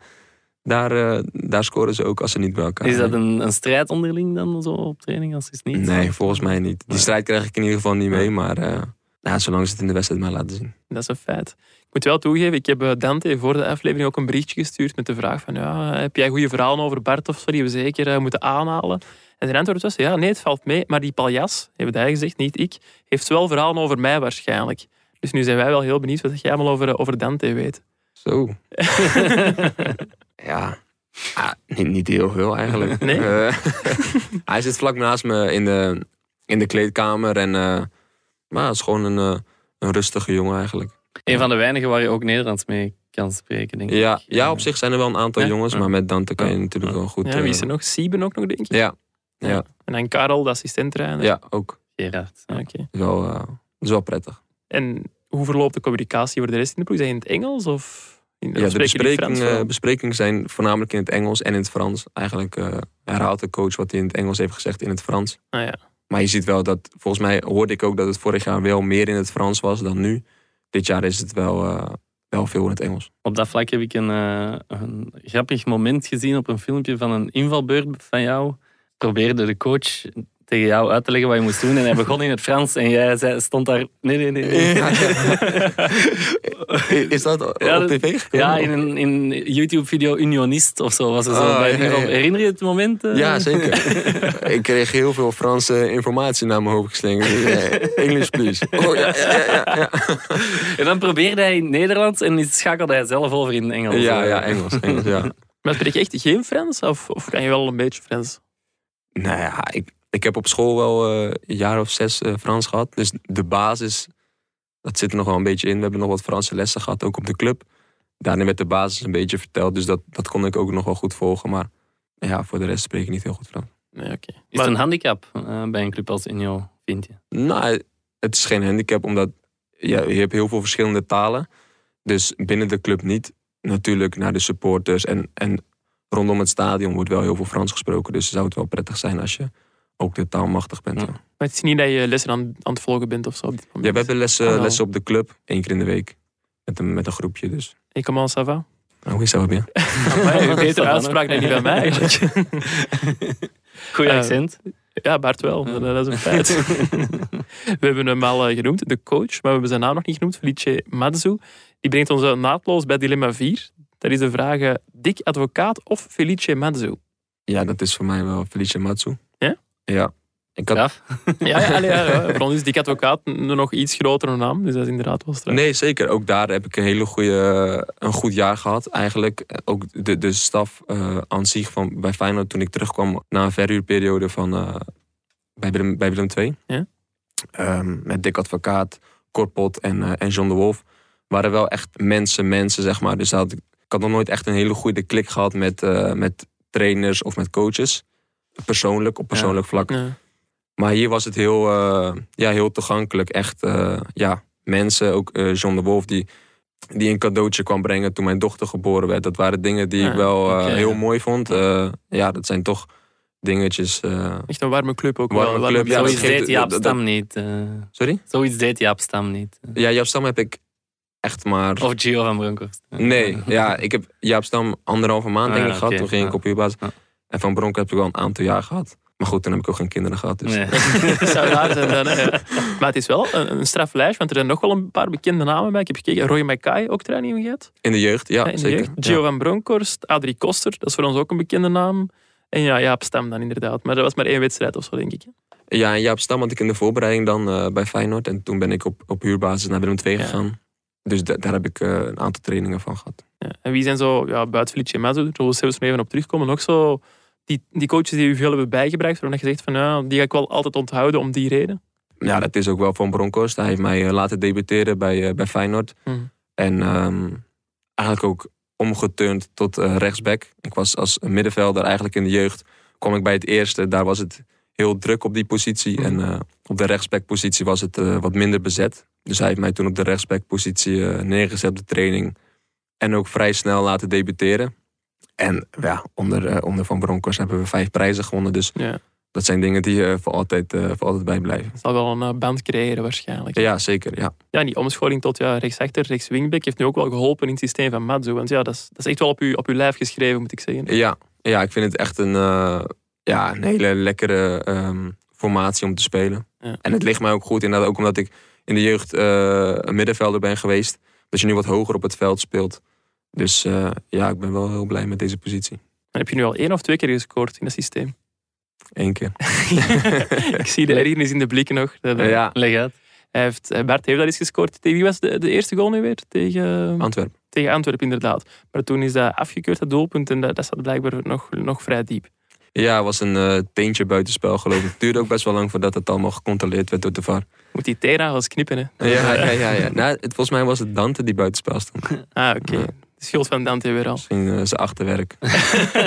daar, eh, daar scoren ze ook als ze niet bij elkaar Is dat een, een strijd onderling dan zo op training als ze het niet? Nee, volgens mij niet. Die strijd krijg ik in ieder geval niet mee. Maar eh, ja, zolang ze het in de wedstrijd maar laten zien. Dat is een feit. Ik moet wel toegeven, ik heb eh, Dante voor de aflevering ook een berichtje gestuurd met de vraag van ja, heb jij goede verhalen over Bart of zo die we zeker eh, moeten aanhalen? En zijn antwoord was ja, nee, het valt mee, maar die paljas, heeft hij gezegd, niet ik, heeft wel verhalen over mij waarschijnlijk. Dus nu zijn wij wel heel benieuwd wat jij allemaal over, eh, over Dante weet. Zo. [LAUGHS] ja. Ah, niet, niet heel veel eigenlijk. [LAUGHS] Nee? Eh, [LAUGHS] hij zit vlak naast me in de, in de kleedkamer. En eh, maar het is gewoon een, een rustige jongen eigenlijk. Een van de weinigen waar je ook Nederlands mee kan spreken, denk ik. Ja, ja, op zich zijn er wel een aantal Ja? jongens. Ja. Maar met Dante kan je Ja. natuurlijk wel goed... Ja, wie is er nog? Sieben ook nog, denk ik. Ja, ja. En dan Karel, de assistent-trainer. ja, ook. Gerard. ja. Oké. Is wel, eh, wel prettig. En hoe verloopt de communicatie voor de rest in de ploeg? Dat in het Engels of in Ja, de jullie Frans besprekingen, zijn voornamelijk in het Engels en in het Frans. Eigenlijk eh, herhaalt de coach wat hij in het Engels heeft gezegd in het Frans. Ah, ja. Maar je ziet wel dat, volgens mij hoorde ik ook dat het vorig jaar wel meer in het Frans was dan nu. Dit jaar is het wel, eh, wel veel in het Engels. Op dat vlak heb ik een, eh, een grappig moment gezien op een filmpje van een invalbeurt van jou. Probeerde de coach tegen jou uit te leggen wat je moest doen. En hij [LAUGHS] begon in het Frans en jij zei, stond daar... Nee, nee, nee. nee. [LAUGHS] Is dat Ja, op tv gekomen? Ja, in een in YouTube-video Unionist of zo was het zo. Ah, bij ja, ja, ja. Herinner je het moment? eh? Ja, zeker. [LAUGHS] ik kreeg heel veel Franse informatie naar mijn hoofd geslingerd. Ja, English, please. Oh, ja, ja, ja, ja. En dan probeerde hij in het Nederlands en schakelde hij zelf over in Engels. Ja, Eh, ja, Engels. Engels ja. Maar spreek je echt geen Frans? Of, of kan je wel een beetje Frans? Nou ja, ik, ik heb op school wel eh, een jaar of zes eh, Frans gehad. Dus de basis, dat zit er nog wel een beetje in. We hebben nog wat Franse lessen gehad, ook op de club. Daarin werd de basis een beetje verteld. Dus dat, dat kon ik ook nog wel goed volgen. Maar ja, voor de rest spreek ik niet heel goed Frans. Nee, oké. Is Maar- het een handicap eh, bij een club als Union, vind je? Nou, het is geen handicap, omdat ja, je hebt heel veel verschillende talen. Dus binnen de club niet. Natuurlijk naar de supporters en, en rondom het stadion wordt wel heel veel Frans gesproken. Dus zou het wel prettig zijn als je ook de taal machtig bent. Ja. Ja, Maar het is niet dat je lessen aan, aan het volgen bent of zo op dit moment. Ja, we hebben lessen, Oh, lessen op de club, één keer in de week. Met een, met een groepje, dus. Hey, comment ça va? Nou, hoe is dat weer? [LAUGHS] Amai, betere [LAUGHS] uitspraak dan die bij mij eigenlijk. [LAUGHS] Goeie Eh, accent. Ja, Bart wel. Dat, dat is een feit. we hebben hem al eh, genoemd, de coach, maar we hebben zijn naam nog niet genoemd, Felice Mazzu. Die brengt ons naadloos bij dilemma 4. Dat is de vraag, eh, Dick Advocaat of Felice Mazzu? Ja, dat is voor mij wel Felice Matsu. Ja? Ja. Ik had. [LAUGHS] Ja, ja, allee, ja, ja. voor ons is Dick Advocaat een nog iets grotere naam, dus dat is inderdaad wel straks. Nee, zeker. Ook daar heb ik een hele goede, een goed jaar gehad. Eigenlijk ook de, de staf eh, aan zich van, bij Feyenoord toen ik terugkwam na een verhuurperiode van, eh, bij, Willem, bij Willem II. Ja. Ehm, met Dick Advocaat, Korpot en, eh, en John de Wolf. Waren wel echt mensen, mensen zeg maar. Dus dat had, ik ik had nog nooit echt een hele goede klik gehad met, eh, met trainers of met coaches. Persoonlijk, op persoonlijk vlak. Ja. Maar hier was het heel, eh, ja, heel toegankelijk. Echt, eh, ja, mensen, ook John de Wolf, die, die een cadeautje kwam brengen toen mijn dochter geboren werd. Dat waren dingen die Ja, ik wel heel mooi vond. Ja, dat zijn toch dingetjes. eh, Echt een warme club ook Warme wel. Club, ja, Zoiets deed Jaap Stam niet. sorry? zoiets deed Jaap Stam niet. Ja, Jaap Stam heb ik echt maar... Of Gio van Bronckhorst. Nee, ja, ik heb Jaap Stam anderhalve maand Ah, denk ik ja, gehad. Toen ging ik op huurbasis. En van Bronk heb ik wel een aantal jaar gehad. Maar goed, toen heb ik ook geen kinderen gehad. Dus. Nee. [LAUGHS] Zou raar zijn dan, hè. Maar het is wel een, een straf lijst, want er zijn nog wel een paar bekende namen bij. Ik heb gekeken, Roy Mackay, ook training gehad. In de jeugd, ja, Ja, in de zeker. jeugd. Ja. Gio van Bronckhorst, Adrie Koster, dat is voor ons ook een bekende naam. En ja, Jaap Stam dan inderdaad. Maar dat was maar één wedstrijd of zo, denk ik. Ja, en Jaap Stam had ik in de voorbereiding dan eh, bij Feyenoord. En toen ben ik op, op huurbasis naar Willem II Ja. Dus da- daar heb ik eh, een aantal trainingen van gehad. Ja. En wie zijn zo, ja, buiten Felice Mazzu, daar zullen we zelfs maar even op terugkomen, nog zo die, die coaches die u veel hebben bijgebracht, waarvan je zegt van, ja, die ga ik wel altijd onthouden om die reden. Ja, dat is ook wel van Bronkhorst. Hij heeft mij eh, laten debuteren bij, eh, bij Feyenoord. Hm. En ehm, eigenlijk ook omgeturnd tot rechtsback. Ik was als middenvelder eigenlijk in de jeugd. Kwam ik bij het eerste. Daar was het heel druk op die positie. En eh, op de rechtsbackpositie was het eh, wat minder bezet. Dus hij heeft mij toen op de rechtsbackpositie eh, neergezet op de training. En ook vrij snel laten debuteren. En ja, onder, onder Van Bronckhorst hebben we vijf prijzen gewonnen. Dus Ja, dat zijn dingen die voor, altijd, voor altijd bijblijven. dat zal wel een band creëren waarschijnlijk. Ja, zeker. Ja. Ja, en die omscholing tot ja, rechtsachter, rechtswingback heeft nu ook wel geholpen in het systeem van Mazzu. Want ja, dat is, dat is echt wel op uw, op uw lijf geschreven, moet ik zeggen. Ja, ja ik vind het echt een, ja, een hele lekkere ehm, formatie om te spelen. Ja. En het ligt mij ook goed, inderdaad, ook omdat ik in de jeugd eh, een middenvelder ben geweest. Dat je nu wat hoger op het veld speelt. Dus eh, ja, ik ben wel heel blij met deze positie. Dan heb je nu al één of twee keer gescoord in het systeem. Eén keer. [LAUGHS] ik zie de [LAUGHS] ergernis in de blikken nog. Dat, eh, ja, Leg uit. hij heeft, Bart heeft dat eens gescoord. Tegen wie was de, de eerste goal nu weer? Tegen, Antwerpen. tegen Antwerpen, inderdaad. Maar toen is dat afgekeurd, dat doelpunt. En dat, dat zat blijkbaar nog, nog vrij diep. Ja, het was een eh, teentje buitenspel geloof ik. Het duurde ook best wel lang voordat het allemaal gecontroleerd werd door de VAR. Moet die tegenagels knippen, hè? Ja, ja, ja. ja. Nou, het, volgens mij was het Dante die buitenspel stond. Ah, oké. Ja. De schuld van Dante weer al. Misschien eh, zijn achterwerk.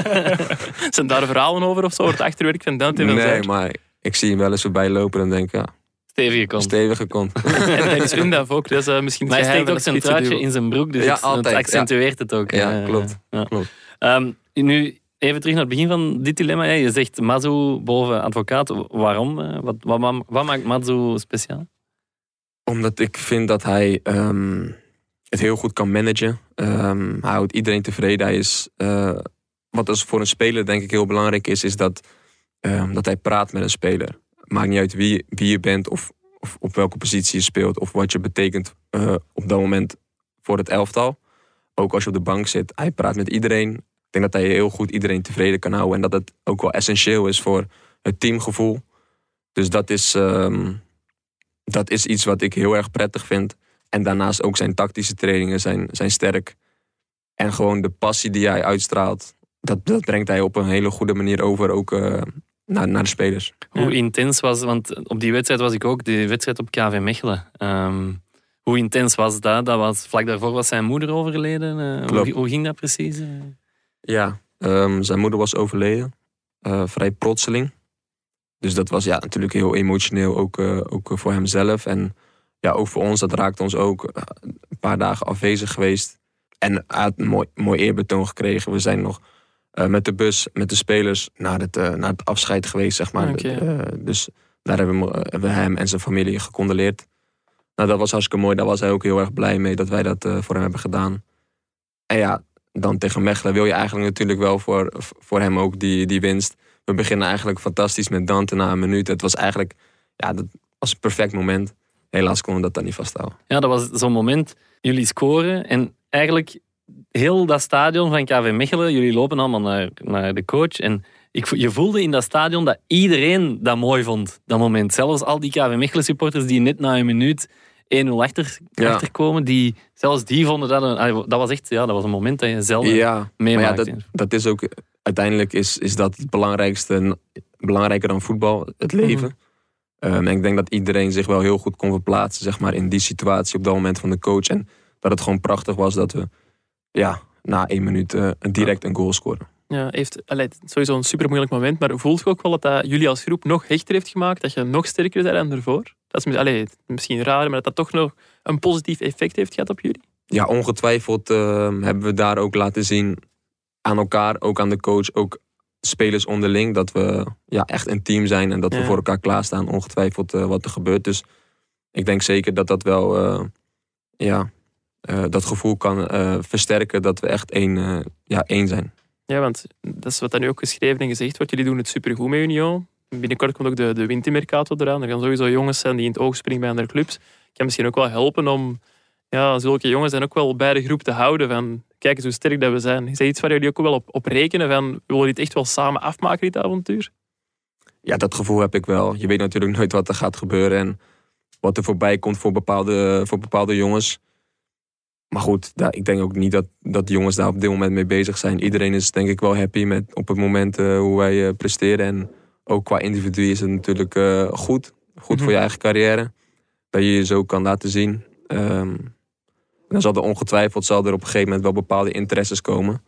[LAUGHS] Zijn daar verhalen over of zo? Het achterwerk van Dante van Nee, zijn? maar ik zie hem wel eens voorbij lopen en denk ja, Stevige kont. stevige kont. [LAUGHS] En Dennis Undaf ook. Dat is eh, misschien het Maar hij steekt ook zijn truitje in zijn broek, dus Ja, het, altijd, het ja. accentueert het ook. Ja, klopt, ja. klopt. Ehm, nu, even terug naar het begin van dit dilemma. Je zegt Mazu boven advocaat. Waarom? Eh, Wat, wat, wat maakt Mazu speciaal? Omdat ik vind dat hij ehm, het heel goed kan managen. Ehm, hij houdt iedereen tevreden. Hij is, eh, wat als voor een speler denk ik heel belangrijk is, is dat, ehm, dat hij praat met een speler. Maakt niet uit wie, wie je bent of, of op welke positie je speelt of wat je betekent eh, op dat moment voor het elftal. Ook als je op de bank zit, hij praat met iedereen. Ik denk dat hij heel goed iedereen tevreden kan houden en dat het ook wel essentieel is voor het teamgevoel. Dus dat is, ehm, dat is iets wat ik heel erg prettig vind. En daarnaast ook zijn tactische trainingen zijn, zijn sterk. En gewoon de passie die hij uitstraalt, dat, dat brengt hij op een hele goede manier over ook eh, naar, naar de spelers. Hoe intens was, want op die wedstrijd was ik ook, die wedstrijd op KV Mechelen. Ehm, hoe intens was dat? dat was, vlak daarvoor was zijn moeder overleden. Uh, hoe, hoe, ging dat precies? Ja, um, zijn moeder was overleden. Uh, vrij plotseling. Dus dat was ja, natuurlijk heel emotioneel, ook, uh, ook voor hemzelf. En ja, ook voor ons, dat raakte ons ook een paar dagen afwezig geweest. En hij had een mooi, mooi eerbetoon gekregen. We zijn nog uh, met de bus, met de spelers, naar het, naar het afscheid geweest, zeg maar. Okay. Dus daar hebben we, hebben we, hem en zijn familie gecondoleerd. Nou, dat was hartstikke mooi. Daar was hij ook heel erg blij mee dat wij dat voor hem hebben gedaan. En ja, dan tegen Mechelen wil je eigenlijk natuurlijk wel voor, voor hem ook die, die winst. We beginnen eigenlijk fantastisch met Dante na een minuut. Het was eigenlijk, ja, dat was een perfect moment. Helaas konden we dat dan niet vasthouden. Ja, dat was zo'n moment. Jullie scoren en eigenlijk heel dat stadion van KV Mechelen, jullie lopen allemaal naar, naar de coach. En ik, je voelde in dat stadion dat iedereen dat mooi vond, dat moment. Zelfs al die KV Mechelen supporters die net na een minuut 1-0 achter, ja. achterkomen, die, zelfs die vonden dat een, dat was echt ja, dat was een moment dat je zelf ja, meemaakt. Ja, dat, dat is ook, uiteindelijk is, is dat het belangrijkste, belangrijker dan voetbal, het leven. Mm. Um, en ik denk dat iedereen zich wel heel goed kon verplaatsen zeg maar, in die situatie op dat moment van de coach. En dat het gewoon prachtig was dat we ja, na één minuut uh, direct een goal scoren. Ja, heeft allee, sowieso een super moeilijk moment, maar voelt je ook wel dat dat jullie als groep nog hechter heeft gemaakt, dat je nog sterker bent dan ervoor? Dat is allee, misschien raar, maar dat dat toch nog een positief effect heeft gehad op jullie? Ja, ongetwijfeld uh, hebben we daar ook laten zien aan elkaar, ook aan de coach, ook spelers onderling, dat we ja, echt een team zijn en dat Ja. we voor elkaar klaarstaan, ongetwijfeld uh, wat er gebeurt. Dus ik denk zeker dat dat wel uh, ja, uh, dat gevoel kan versterken dat we echt één, ja, één zijn. Ja, want dat is wat dan nu ook geschreven en gezegd wordt. Jullie doen het supergoed met Union. Binnenkort komt ook de, de eraan. Er gaan sowieso jongens zijn die in het oog springen bij andere clubs. Kan misschien ook wel helpen om ja, zulke jongens dan ook wel bij de groep te houden. Van, kijk eens hoe sterk dat we zijn. Is dat iets waar jullie ook wel op, op rekenen? Van, willen dit echt wel samen afmaken, dit avontuur? Ja, dat gevoel heb ik wel. Je weet natuurlijk nooit wat er gaat gebeuren en wat er voorbij komt voor bepaalde, voor bepaalde jongens. Maar goed, daar, ik denk ook niet dat, dat de jongens daar op dit moment mee bezig zijn. Iedereen is denk ik wel happy met op het moment uh, hoe wij uh, presteren. En ook qua individu is het natuurlijk uh, goed. Goed voor je eigen carrière. Dat je je zo kan laten zien. Um, dan zal er ongetwijfeld zal er op een gegeven moment wel bepaalde interesses komen.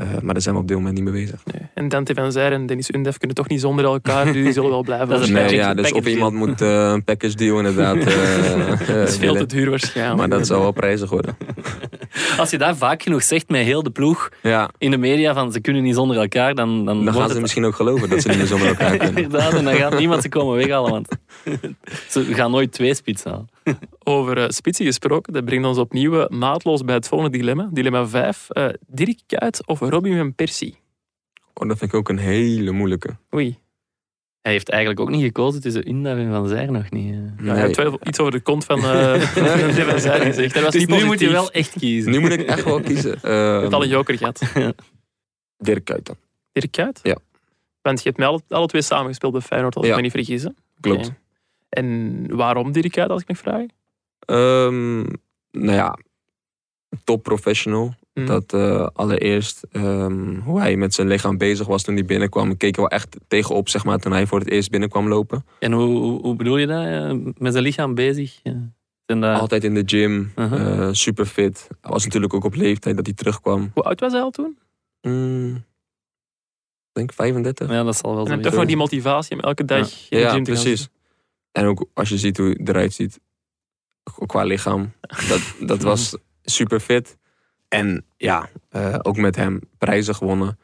Uh, maar daar zijn we op dit moment niet mee bezig. Nee. En Dante van Zijr en Dennis Undef kunnen toch niet zonder elkaar. Dus die zullen wel blijven. Dat is een nee, ja, dus of iemand moet uh, een package deal inderdaad. Uh, [LAUGHS] Dat is veel te duur waarschijnlijk. Maar dat zal wel prijzig worden. [LAUGHS] Als je dat vaak genoeg zegt met heel de ploeg Ja, in de media van ze kunnen niet zonder elkaar, dan, dan, gaan ze het misschien ook geloven dat ze niet meer zonder elkaar [LAUGHS] kunnen. Inderdaad, en dan gaat niemand ze komen weghalen, want ze gaan nooit twee spits halen. [LAUGHS] Over uh, spitsen gesproken, dat brengt ons opnieuw uh, naadloos bij het volgende dilemma. Dilemma 5. Uh, Dirk Kuyt of Robin van Persie? Oh, dat vind ik ook een hele moeilijke. Oei. Hij heeft eigenlijk ook niet gekozen tussen Unda en Van Zijr nog niet. eh. Ja, je hebt wel iets over de kont van [LAUGHS] [LAUGHS] uh, van Zijr gezegd. Dat was Dus niet nu positief. moet je wel echt kiezen. Nu moet ik echt wel kiezen. Je hebt al een Uh, joker gehad. Dirk Kuyt dan. Dirk Kuyt? Ja. Want je hebt met alle, alle twee samengespeeld bij Feyenoord, als Ja. ik me niet vergis. Klopt. En waarom Dirk Kuyt, als ik mag vragen? Ehm, nou ja, top professional. Hm. Dat eh, allereerst ehm, hoe hij met zijn lichaam bezig was toen hij binnenkwam. Ik keek er wel echt tegenop, zeg maar, toen hij voor het eerst binnenkwam lopen. En hoe, hoe, bedoel je dat? eh, Met zijn lichaam bezig? Ja. Zijn dat... Altijd in de gym, Uh-huh. super fit. Hij was natuurlijk ook op leeftijd dat hij terugkwam. Hoe oud was hij al toen? Mm, ik denk 35. Ja, dat zal wel dan toch zijn. nog die motivatie om elke dag in de Ja, gym te gaan precies. En ook als je ziet hoe hij eruit ziet, qua lichaam, dat, dat was [LAUGHS] super fit. En ja, eh, ook met hem prijzen gewonnen.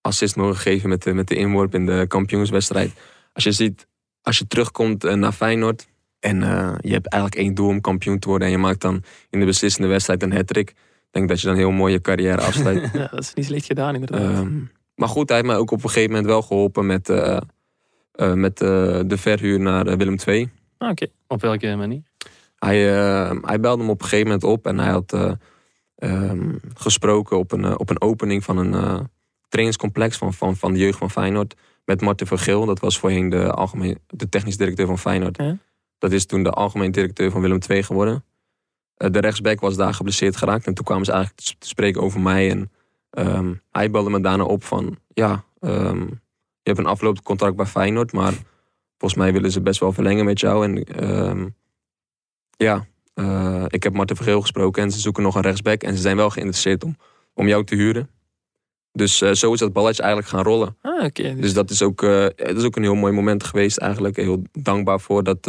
Assist mogen geven met de, met de inworp in de kampioenswedstrijd. Als je ziet, als je terugkomt eh, naar Feyenoord, En eh, je hebt eigenlijk één doel om kampioen te worden. En je maakt dan in de beslissende wedstrijd een hat-trick. Ik denk dat je dan heel mooi je carrière afsluit. [LAUGHS] Ja, dat is niet slecht gedaan, inderdaad. Ehm, maar goed, hij heeft mij ook op een gegeven moment wel geholpen met, met eh, de verhuur naar eh, Willem II. Ah, Oké. Op welke manier? Hij, eh, hij belde hem op een gegeven moment op en hij had eh, ehm, gesproken op een, eh, op een opening van een eh, trainingscomplex van, van, van de jeugd van Feyenoord. Met Martin van Geel, dat was voorheen de, algemeen, de technisch directeur van Feyenoord. Ja. Dat is toen de algemeen directeur van Willem II geworden. Eh, de rechtsback was daar geblesseerd geraakt en toen kwamen ze eigenlijk te spreken over mij. En ehm, hij belde me daarna op van, ja, ehm, je hebt een aflopend contract bij Feyenoord, maar volgens mij willen ze best wel verlengen met jou. En ehm, ja, eh, ik heb Martin Vergeel gesproken en ze zoeken nog een rechtsback. En ze zijn wel geïnteresseerd om, om jou te huren. Dus eh, zo is dat balletje eigenlijk gaan rollen. Ah, oké. Dus dat is, ook, eh, dat is ook een heel mooi moment geweest eigenlijk. Heel dankbaar voor dat,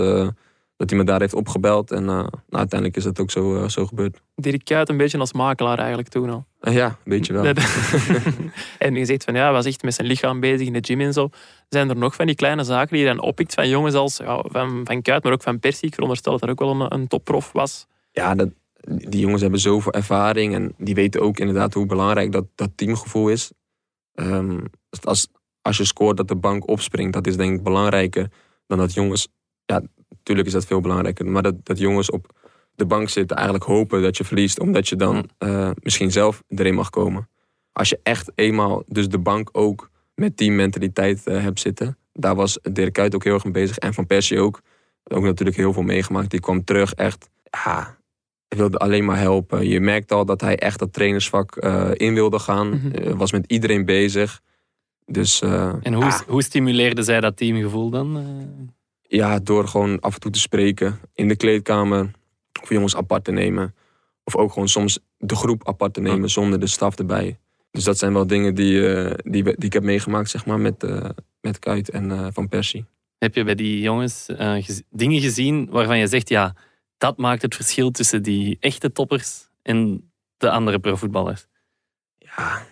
dat hij me daar heeft opgebeld. En eh, nou, uiteindelijk is dat ook zo, eh, zo gebeurd. Dirk Kuyt een beetje als makelaar eigenlijk toen al. En ja, weet je wel. [LAUGHS] [LAUGHS] En je zegt van ja, hij was echt met zijn lichaam bezig in de gym en zo. Zijn er nog van die kleine zaken die je dan oppikt van jongens als ja, van, van Kuyt, maar ook van Persie? Ik veronderstel dat dat ook wel een, een topprof was. Ja, dat, die jongens hebben zoveel ervaring. En die weten ook inderdaad hoe belangrijk dat, dat teamgevoel is. Ehm, als, als je scoort dat de bank opspringt, dat is denk ik belangrijker dan dat jongens... Ja, natuurlijk is dat veel belangrijker. Maar dat, dat jongens op de bank zitten eigenlijk hopen dat je verliest. Omdat je dan eh, misschien zelf erin mag komen. Als je echt eenmaal dus de bank ook met teammentaliteit eh, hebt zitten. Daar was Dirk Kuyt ook heel erg mee bezig. En Van Persie ook. Ook natuurlijk heel veel meegemaakt. Die kwam terug echt... Ja, hij wilde alleen maar helpen. Je merkt al dat hij echt dat trainersvak eh, in wilde gaan. Eh, was met iedereen bezig. Dus eh, En hoe, ah, hoe stimuleerde zij dat teamgevoel dan? Ja, door gewoon af en toe te spreken in de kleedkamer. Of jongens apart te nemen. Of ook gewoon soms de groep apart te nemen zonder de staf erbij. Dus dat zijn wel dingen die, eh, die, die ik heb meegemaakt zeg maar, met, eh met Kuit en eh, Van Persie. Heb je bij die jongens gez- dingen gezien waarvan je zegt, ja, dat maakt het verschil tussen die echte toppers en de andere profvoetballers? Ja,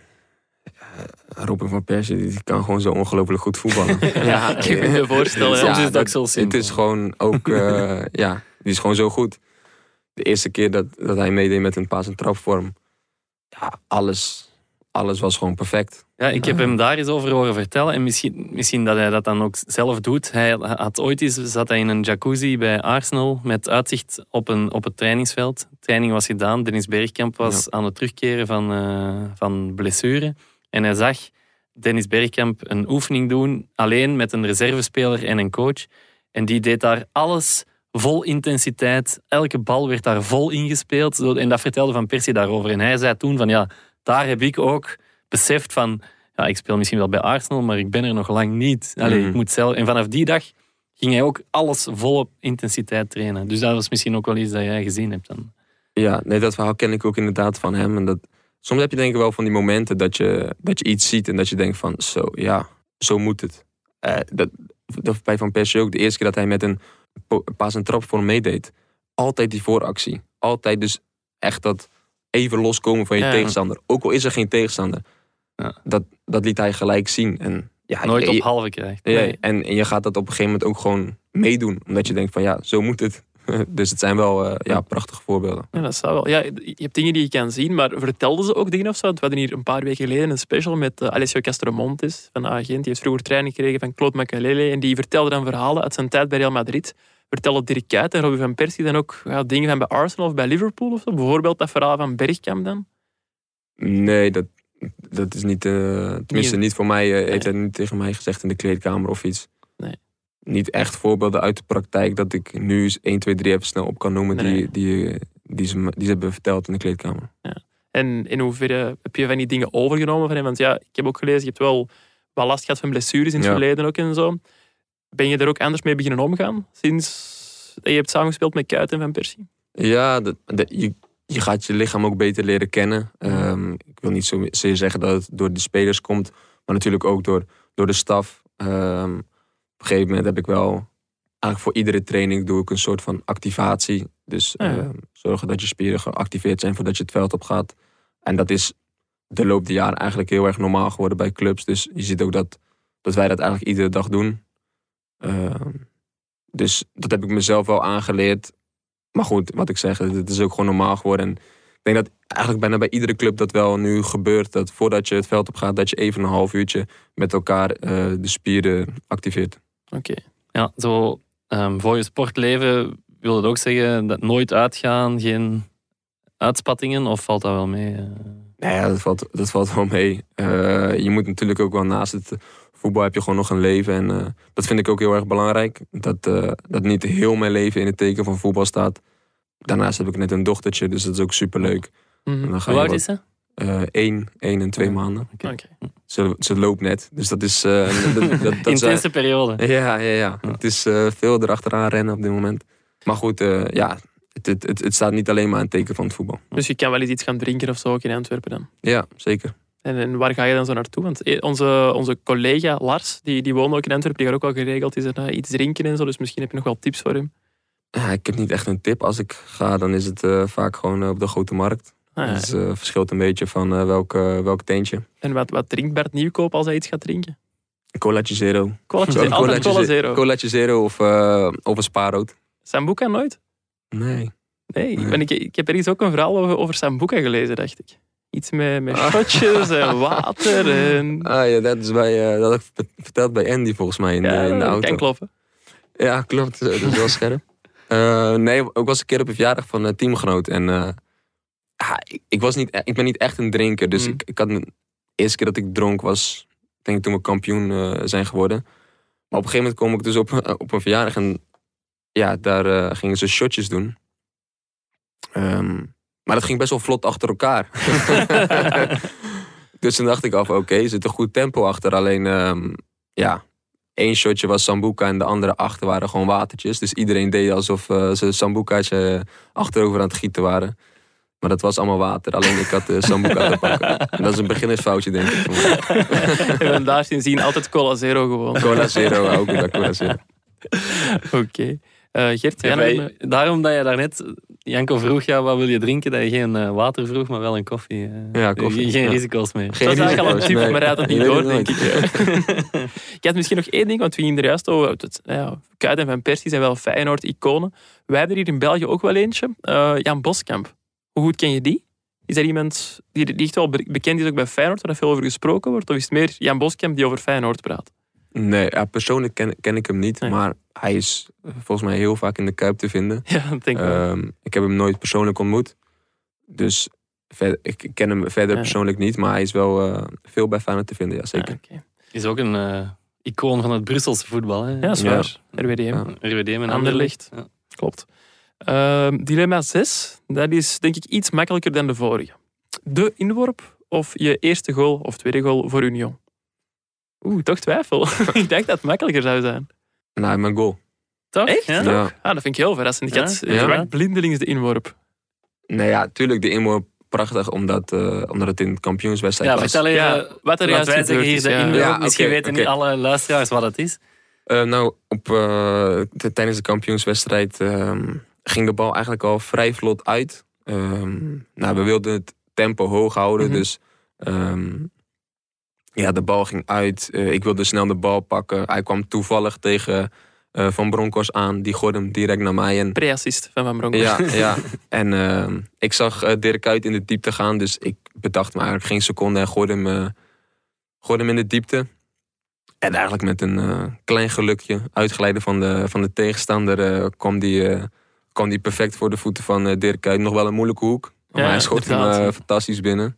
Robin van Persie die kan gewoon zo ongelooflijk goed voetballen. [LAUGHS] Ja, ik kan me voorstellen, ja. Soms is het dat- ook zo simpel. Het is gewoon ook, [LAUGHS] eh, ja, die is gewoon zo goed. De eerste keer dat, dat hij meedeed met een paas- en trapvorm, ja, alles, alles was gewoon perfect. Ja, ik heb hem daar eens over horen vertellen. En misschien, misschien dat hij dat dan ook zelf doet. Hij had ooit eens, zat hij in een jacuzzi bij Arsenal met uitzicht op, een, op het trainingsveld. De training was gedaan. Dennis Bergkamp was aan het terugkeren van, eh, van blessure. En hij zag Dennis Bergkamp een oefening doen, alleen met een reservespeler en een coach. En die deed daar alles vol intensiteit. Elke bal werd daar vol ingespeeld. En dat vertelde Van Persie daarover. En hij zei toen van ja, daar heb ik ook beseft van ja, ik speel misschien wel bij Arsenal, maar ik ben er nog lang niet. Allee, Mhm. ik moet zelf... En vanaf die dag ging hij ook alles vol op intensiteit trainen. Dus dat was misschien ook wel iets dat jij gezien hebt dan. Ja, nee, dat verhaal ken ik ook inderdaad van hem. En dat, soms heb je denk ik wel van die momenten dat je, dat je iets ziet en dat je denkt van, zo, ja, zo moet het. Eh, dat, dat bij Van Persie ook, de eerste keer dat hij met een paas en trap voor hem meedeed. Altijd die vooractie. Altijd dus echt dat even loskomen van je Ja. tegenstander. Ook al is er geen tegenstander. Ja. Dat, dat liet hij gelijk zien. En, ja, Nooit je- op halve krijgt. Nee. en, en je gaat dat op een gegeven moment ook gewoon meedoen. Omdat je denkt van ja, zo moet het. [LAUGHS] dus het zijn wel eh, ja, prachtige voorbeelden. Ja, dat zou wel. Ja, je hebt dingen die je kan zien, maar vertelden ze ook dingen of zo? Want We hadden hier een paar weken geleden een special met eh, Alessio Castromontes van Agent. Die heeft vroeger training gekregen van Claude Makelele. En die vertelde dan verhalen uit zijn tijd bij Real Madrid. Vertelde Dirk Kuyt en Robin van Persie dan ook ja, dingen van bij Arsenal of bij Liverpool of zo? Bijvoorbeeld dat verhaal van Bergkamp dan? Nee, dat, dat is niet, eh, tenminste Niet- voor mij, heeft hij niet tegen mij gezegd in de kleedkamer of iets. Niet echt voorbeelden uit de praktijk dat ik nu eens 1, 2, 3 even snel op kan noemen Nee. die, die, die, ze, die ze hebben verteld in de kleedkamer. En in hoeverre heb je van die dingen overgenomen van hem? Want ja, ik heb ook gelezen, je hebt wel wat last gehad van blessures in het Ja. verleden ook en zo. Ben je er ook anders mee beginnen omgaan sinds je hebt samengespeeld met Kuyt en Van Persie? Ja, je, je gaat je lichaam ook beter leren kennen. Ehm, ik wil niet zozeer zeggen dat het door de spelers komt, maar natuurlijk ook door, door de staf. Ehm, een gegeven moment heb ik wel, eigenlijk voor iedere training doe ik een soort van activatie. Dus Ja. ehm, zorgen dat je spieren geactiveerd zijn voordat je het veld op gaat. En dat is de loop der jaren eigenlijk heel erg normaal geworden bij clubs. Dus je ziet ook dat, dat wij dat eigenlijk iedere dag doen. Ehm, Dus dat heb ik mezelf wel aangeleerd. Maar goed, wat ik zeg, het is ook gewoon normaal geworden. En ik denk dat eigenlijk bijna bij iedere club dat wel nu gebeurt. Dat voordat je het veld op gaat, dat je even een half uurtje met elkaar eh, de spieren activeert. Oké. Ja, zo ehm, voor je sportleven wil het ook zeggen dat nooit uitgaan, geen uitspattingen, of valt dat wel mee? eh? Ja, dat valt, dat valt wel mee. Eh, je moet natuurlijk ook wel naast het voetbal heb je gewoon nog een leven. En eh, dat vind ik ook heel erg belangrijk. Dat, eh, dat niet heel mijn leven in het teken van voetbal staat. Daarnaast heb ik net een dochtertje, dus dat is ook superleuk. Mhm. En dan ga Hoe je oud is ze? Eh, één, één en twee maanden. Oké. Ze, ze loopt net, dus dat is... eh, dat, dat, [LAUGHS] dat, Intense periode. Ja, ja, ja. Het is eh, veel erachteraan rennen op dit moment. Maar goed, eh, ja, het, het, het, het staat niet alleen maar het teken van het voetbal. Dus je kan wel eens iets gaan drinken of zo ook in Antwerpen dan. Ja, zeker. En, en waar ga je dan zo naartoe? Want eh, onze, onze collega Lars, die, die woont ook in Antwerpen, die gaat ook wel geregeld is er, eh, iets drinken en zo. Dus misschien heb je nog wel tips voor hem. Ja, ik heb niet echt een tip. Als ik ga, dan is het eh, vaak gewoon eh, op de grote markt. Ah. Dus het verschilt een beetje van eh, welk, eh, welk teentje. En wat, wat drinkt Bert Nieuwkoop als hij iets gaat drinken? Colaatje zero. Colaatje, altijd cola ze- zero. Colaatje zero of, eh, of een spaarrood. Sambuca nooit? Nee. Nee, ik, ben, ik, ik heb ergens ook een verhaal over, over Sambuca gelezen, dacht ik. Iets met, met Ah. shotjes en [LAUGHS] water en... Ah ja, dat is bij, eh, dat ik verteld bij Andy volgens mij in, de- in de dat auto. kan kloppen. Ja, klopt. Dat is wel scherp. [LAUGHS] Eh, nee, ik was een keer op een verjaardag van een teamgenoot. En eh, ik, ik, was niet, e- ik ben niet echt een drinker. Dus Mm. ik, ik had de eerste keer dat ik dronk was, denk ik toen we kampioen eh, zijn geworden. Maar op een gegeven moment kom ik dus op, op een verjaardag en ja, daar eh, gingen ze shotjes doen. Ehm, maar dat ging best wel vlot achter elkaar. [LAUGHS] dus toen dacht ik af, oké, er zit een goed tempo achter. Alleen, ehm, ja, één shotje was Sambuca en de andere achter waren gewoon watertjes. Dus iedereen deed alsof eh, ze Sambuca's eh, achterover aan het gieten waren. Maar dat was allemaal water. Alleen ik had de Sambuca te pakken. En dat is een beginnersfoutje, denk ik. [LAUGHS] En daar sindsdien altijd cola zero gewoon. Cola Zero, ook dat Cola Zero. [LAUGHS] Oké. Eh, Gert, Ja, wij- daarom dat je daarnet, Janko vroeg, ja, wat wil je drinken? Dat je geen eh, water vroeg, maar wel een koffie. eh. Ja, koffie, Geen, ja. risico's meer. Geen dat is eigenlijk al een tip, nee. maar hij had het niet door, denk ik. Je [LAUGHS] had misschien nog één ding, want we gingen er juist over. Het, ja, Kuit en Van Persie zijn wel Feyenoord-iconen. Wij hebben er hier in België ook wel eentje. Eh, Jan Boskamp. Hoe goed ken je die? Is er iemand die, die echt wel be- bekend is ook bij Feyenoord, waar er veel over gesproken wordt? Of is het meer Jan Boskamp die over Feyenoord praat? Nee, ja, persoonlijk ken, ken ik hem niet. Nee. Maar hij is eh, volgens mij heel vaak in de Kuip te vinden. [LAUGHS] Ja, dat denk ik wel. Ehm, ik heb hem nooit persoonlijk ontmoet. Dus ver- ik ken hem verder Ja. persoonlijk niet. Maar hij is wel eh, veel bij Feyenoord te vinden, ja zeker. Ah, oké. Is ook een eh, icoon van het Brusselse voetbal. Hè? Ja, dat is Ja. waar. RWDM. Ja. RWDM en Anderlecht. Anderlecht. Ja. Klopt. Ehm, dilemma 6, dat is denk ik iets makkelijker dan de vorige. De inworp of je eerste goal of tweede goal voor Union? Oeh, toch twijfel. [LAUGHS] ik dacht dat het makkelijker zou zijn. Nou, mijn goal. Toch? Echt? Ja? Ja. Ah, dat vind ik heel verrassend. Ik Ja? had Ja. verwacht blindelings de inworp. Nou ja, tuurlijk de inworp prachtig. Omdat, eh, omdat het in het kampioenswedstrijd Ja, was. vertel even, Ja, wat er juist wij zeggen hier is, de ja. inworp. Ja, Misschien weten niet alle luisteraars wat het is. Eh, nou, op, eh, tijdens de kampioenswedstrijd ehm, ging de bal eigenlijk al vrij vlot uit. Ehm, nou, we wilden het tempo hoog houden, Mhm. dus ehm, ja, de bal ging uit. Eh, ik wilde snel de bal pakken. Hij kwam toevallig tegen eh, Van Bronckhorst aan. Die gooide hem direct naar mij. En, Pre-assist van Van Bronkhorst. ja, ja. [LAUGHS] En ehm, ik zag eh, Dirk Kuyt in de diepte gaan, dus ik bedacht me eigenlijk geen seconde en gooide hem, gooide hem in de diepte. En eigenlijk met een klein gelukje, uitglijden van de, van de tegenstander, kwam, die, kwam die perfect voor de voeten van eh, Dirk Kuyt. Nog wel een moeilijke hoek, maar Ja, hij schoot hem inderdaad. eh, fantastisch binnen.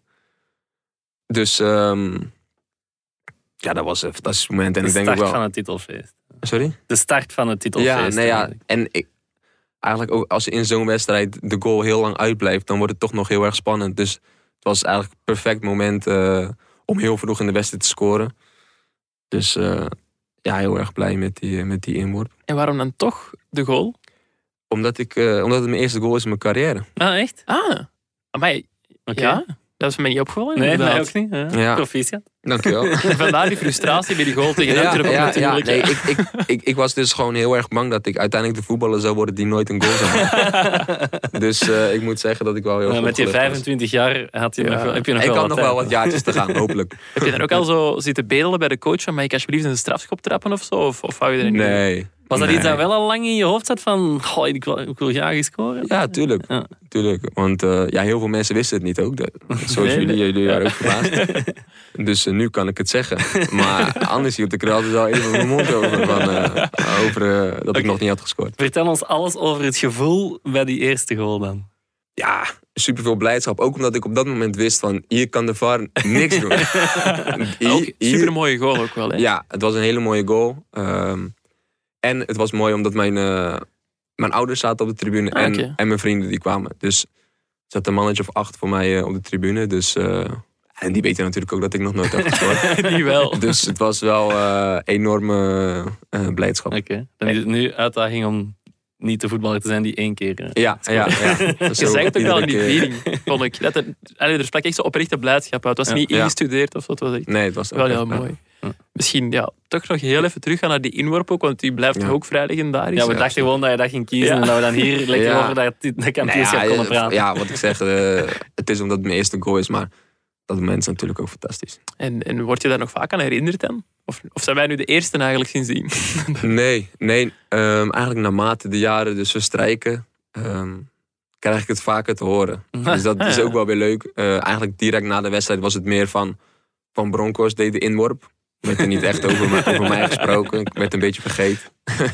Dus ehm, ja, dat was een fantastisch moment. En De ik denk start ook wel... van het titelfeest. Sorry? De start van het titelfeest. Ja, nee, ja. En ik, eigenlijk ook als in zo'n wedstrijd de goal heel lang uitblijft, dan wordt het toch nog heel erg spannend. Dus het was eigenlijk een perfect moment eh, om heel vroeg in de wedstrijd te scoren. Dus ja, heel erg blij met die, met die inworp. En waarom dan toch de goal? Omdat, ik, eh, omdat het mijn eerste goal is in mijn carrière. Ah, echt? Ah, maar Oké. ja, dat is me niet opgevallen. Nee, mij ook niet. Ja. Ja. Proficiat. Dankjewel. [LAUGHS] Vandaar die frustratie bij die goal tegen ja, Antwerpen ja, ja, nee, ik, ik, ik, ik was dus gewoon heel erg bang dat ik uiteindelijk de voetballer zou worden die nooit een goal zou maken. [LAUGHS] dus eh, ik moet zeggen dat ik wel heel met je gelukt was. 25 jaar had je Ja. nog, heb je nog Ik wel had wat nog wel wat jaartjes te gaan, [LAUGHS] hopelijk. Heb je dan ook al zo zitten bedelen bij de coach van mag ik alsjeblieft een strafschop trappen of zo? Of, of hou je er niet Nee, Was dat Nee. iets dat wel al lang in je hoofd zat van, goh, ik wil, ik wil graag eens scoren? Ja, tuurlijk. Ja. tuurlijk. Want eh, ja, heel veel mensen wisten het niet ook. Dat, zoals [LAUGHS] Nee, jullie, nee. jullie waren ook verbaasd. [LAUGHS] Dus eh, nu kan ik het zeggen. Maar anders hield ik er altijd wel even mijn mond over. Van, eh, over dat ik nog niet had gescoord. Vertel ons alles over het gevoel bij die eerste goal dan. Ja, superveel blijdschap. Ook omdat ik op dat moment wist van... Hier kan de VAR niks doen. [LAUGHS] Hier- Ook super mooie goal ook wel. Hè? Ja, het was een hele mooie goal. Ehm, en het was mooi omdat mijn, eh, mijn ouders zaten op de tribune Ah, en, en mijn vrienden die kwamen. Dus er zat een mannetje of acht voor mij eh, op de tribune. Dus, eh, en die weten natuurlijk ook dat ik nog nooit heb gescoord. [LAUGHS] Die wel. dus het was wel enorme blijdschap. Oké. Dan is het nu uitdaging om niet de voetballer te zijn die één keer... Ja, ja, [LAUGHS] ja. Dus Je zag het ook wel in die viering, vond ik. Dat er, allee, er sprak echt zo oprechte blijdschap uit. Het was Ja. niet ingestudeerd of zo. Het was echt Nee, het was wel heel mooi. Misschien ja, toch nog heel even teruggaan naar die inworp ook, want die blijft Ja. ook vrij legendarisch. Ja, we dachten gewoon dat je dat ging kiezen Ja. en dat we dan hier [LAUGHS] lekker Ja. over dat, dat kampioenschap Nou konden ja, praten. ja, wat ik zeg, eh, het is omdat het mijn eerste goal is, maar dat moment is natuurlijk ook fantastisch. En, en word je daar nog vaak aan herinnerd dan? Of, of zijn wij nu de eerste eigenlijk sindsdien? [LAUGHS] Nee, nee. ehm, eigenlijk naarmate de jaren dus verstrijken, ehm, krijg ik het vaker te horen. Dus dat is ook wel weer leuk. Eh, eigenlijk direct na de wedstrijd was het meer van, van Broncos deed de inworp. Werd er niet echt over, me- over mij gesproken. Ik werd een beetje vergeten. [LAUGHS]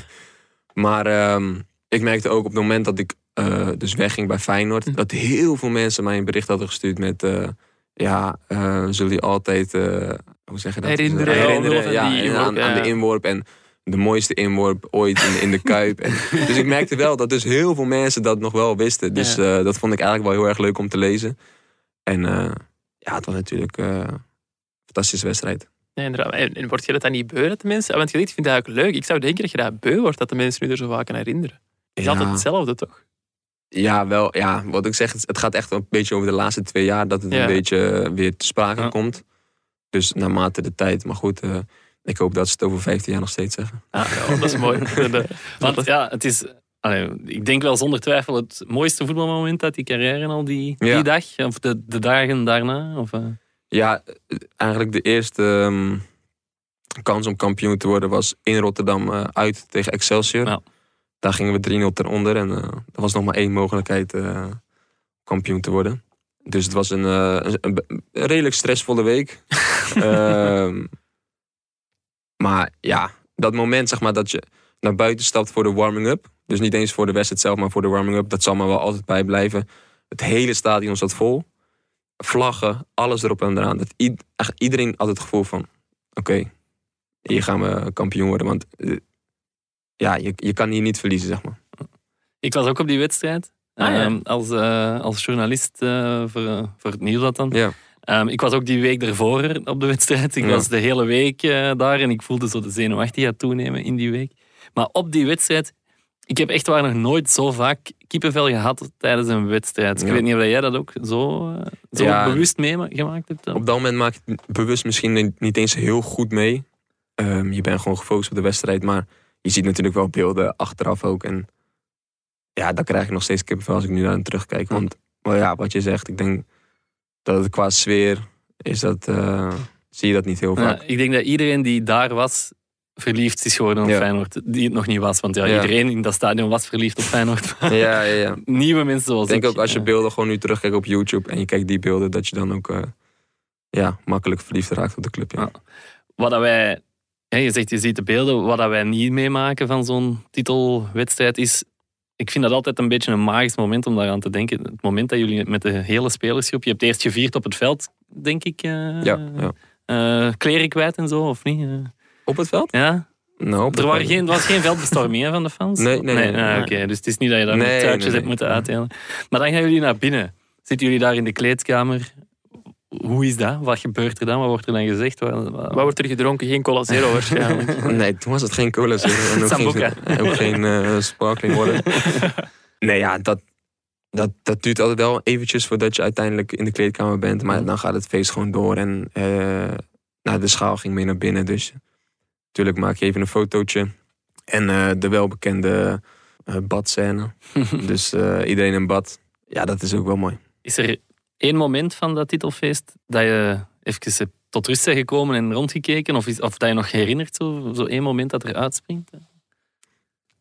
maar ehm, ik merkte ook op het moment dat ik eh, dus wegging bij Feyenoord... dat heel veel mensen mij een bericht hadden gestuurd met... eh, ja, eh, zullen die altijd... hoe zeg je dat? Herinneren, ja, die en inworp, aan, de inworp. En de mooiste inworp ooit in, in de Kuip. En, [LAUGHS] dus ik merkte wel dat dus heel veel mensen dat nog wel wisten. Dus Ja. dat vond ik eigenlijk wel heel erg leuk om te lezen. En ja, het was natuurlijk een fantastische wedstrijd. Nee, inderdaad. En, en word je dat dan niet beu dat de mensen... Want je zegt, ik vind dat eigenlijk leuk. Ik zou denken dat je dat beu wordt, dat de mensen nu er zo vaak aan herinneren. Het is Ja. altijd hetzelfde, toch? Ja, wel. Ja, wat ik zeg, het gaat echt een beetje over de laatste twee jaar dat het Ja. een beetje eh, weer te sprake Ja. komt. Dus naarmate de tijd. Maar goed, eh, ik hoop dat ze het over 15 jaar nog steeds zeggen. Ah, ja, dat is mooi. [LAUGHS] Want ja, het is... allee, ik denk wel zonder twijfel het mooiste voetbalmoment uit die carrière al die, die Ja. dag. Of de, de dagen daarna. Of, eh, Ja, eigenlijk de eerste ehm, kans om kampioen te worden was in Rotterdam eh, uit tegen Excelsior. Ja. Daar gingen we 3-0 ten onder en eh, er was nog maar één mogelijkheid eh, kampioen te worden. Dus het was een, een, een- een redelijk stressvolle week. [LAUGHS] Ehm, maar ja, dat moment zeg maar dat je naar buiten stapt voor de warming-up. Dus niet eens voor de wedstrijd zelf, maar voor de warming-up. Dat zal me wel altijd bijblijven. Het hele stadion zat vol. Vlaggen, alles erop en eraan. Dat echt iedereen had het gevoel van... Oké, hier gaan we kampioen worden. Want eh, ja, je, je kan hier niet verliezen, zeg maar. ik was ook op die wedstrijd. Ah, ja. Ehm, als, eh, als journalist eh, voor, voor het nieuws dan. Ja. Ehm, ik was ook die week ervoor op de wedstrijd. Ik Ja. was de hele week daar en ik voelde zo de zenuwachtigheid toenemen in die week. Maar op die wedstrijd, ik heb echt waar nog nooit zo vaak kippenvel gehad tijdens een wedstrijd. Ik Ja. weet niet of jij dat ook zo, eh, zo Ja. bewust meegemaakt hebt. dan. Op dat moment maak je het bewust misschien niet eens heel goed mee. Ehm, je bent gewoon gefocust op de wedstrijd. Maar je ziet natuurlijk wel beelden achteraf ook. En ja, dan krijg ik nog steeds kippenvel als ik nu naar hem terugkijk. Want wel ja, wat je zegt, ik denk dat het qua sfeer is dat... eh, zie je dat niet heel vaak. Ja, ik denk dat iedereen die daar was, verliefd is geworden op Ja. Feyenoord. Die het nog niet was. Want ja, Ja. iedereen in dat stadion was verliefd op Feyenoord. [LAUGHS] Ja, ja, ja. [LAUGHS] Nieuwe mensen zoals Ik denk ook als je beelden gewoon nu terugkijkt op YouTube en je kijkt die beelden, dat je dan ook eh, ja, makkelijk verliefd raakt op de club. Ja. Wat dat wij, je zegt je ziet de beelden, wat dat wij niet meemaken van zo'n titelwedstrijd is. Ik vind dat altijd een beetje een magisch moment om daaraan te denken. Het moment dat jullie met de hele spelersgroep. Je hebt eerst gevierd op het veld, denk ik. eh Ja, ja. eh, kleren kwijt en zo, of niet? Op het veld? ja? Nou, op het Er waren veld. geen, er was geen veldbestorming hè, van de fans? Nee, nee, nee, ah, nee. Oké, dus het is niet dat je daar Nee, nee, hebt moeten uitdelen. Maar dan gaan jullie naar binnen. Zitten jullie daar in de kleedkamer? Hoe is dat? Wat gebeurt er dan? Wat wordt er dan gezegd? Wat, wat- Wat wordt er gedronken? Geen cola zero [LAUGHS] waarschijnlijk. Nee, toen was het geen cola zero. En ook [LAUGHS] Sambuca. geen, ook geen eh, sparkling water. [LAUGHS] Nee, ja, dat, dat, dat duurt altijd wel eventjes voordat je uiteindelijk in de kleedkamer bent. Maar dan gaat het feest gewoon door. En eh, nou, de schaal ging mee naar binnen. Dus natuurlijk maak je even een fotootje. En eh, de welbekende eh, badscène. [LAUGHS] dus eh, iedereen in bad. Ja, dat is ook wel mooi. Is er één moment van dat titelfeest dat je even tot rust bent gekomen en rondgekeken? Of, is, of dat je nog herinnert, zo, zo één moment dat er uitspringt?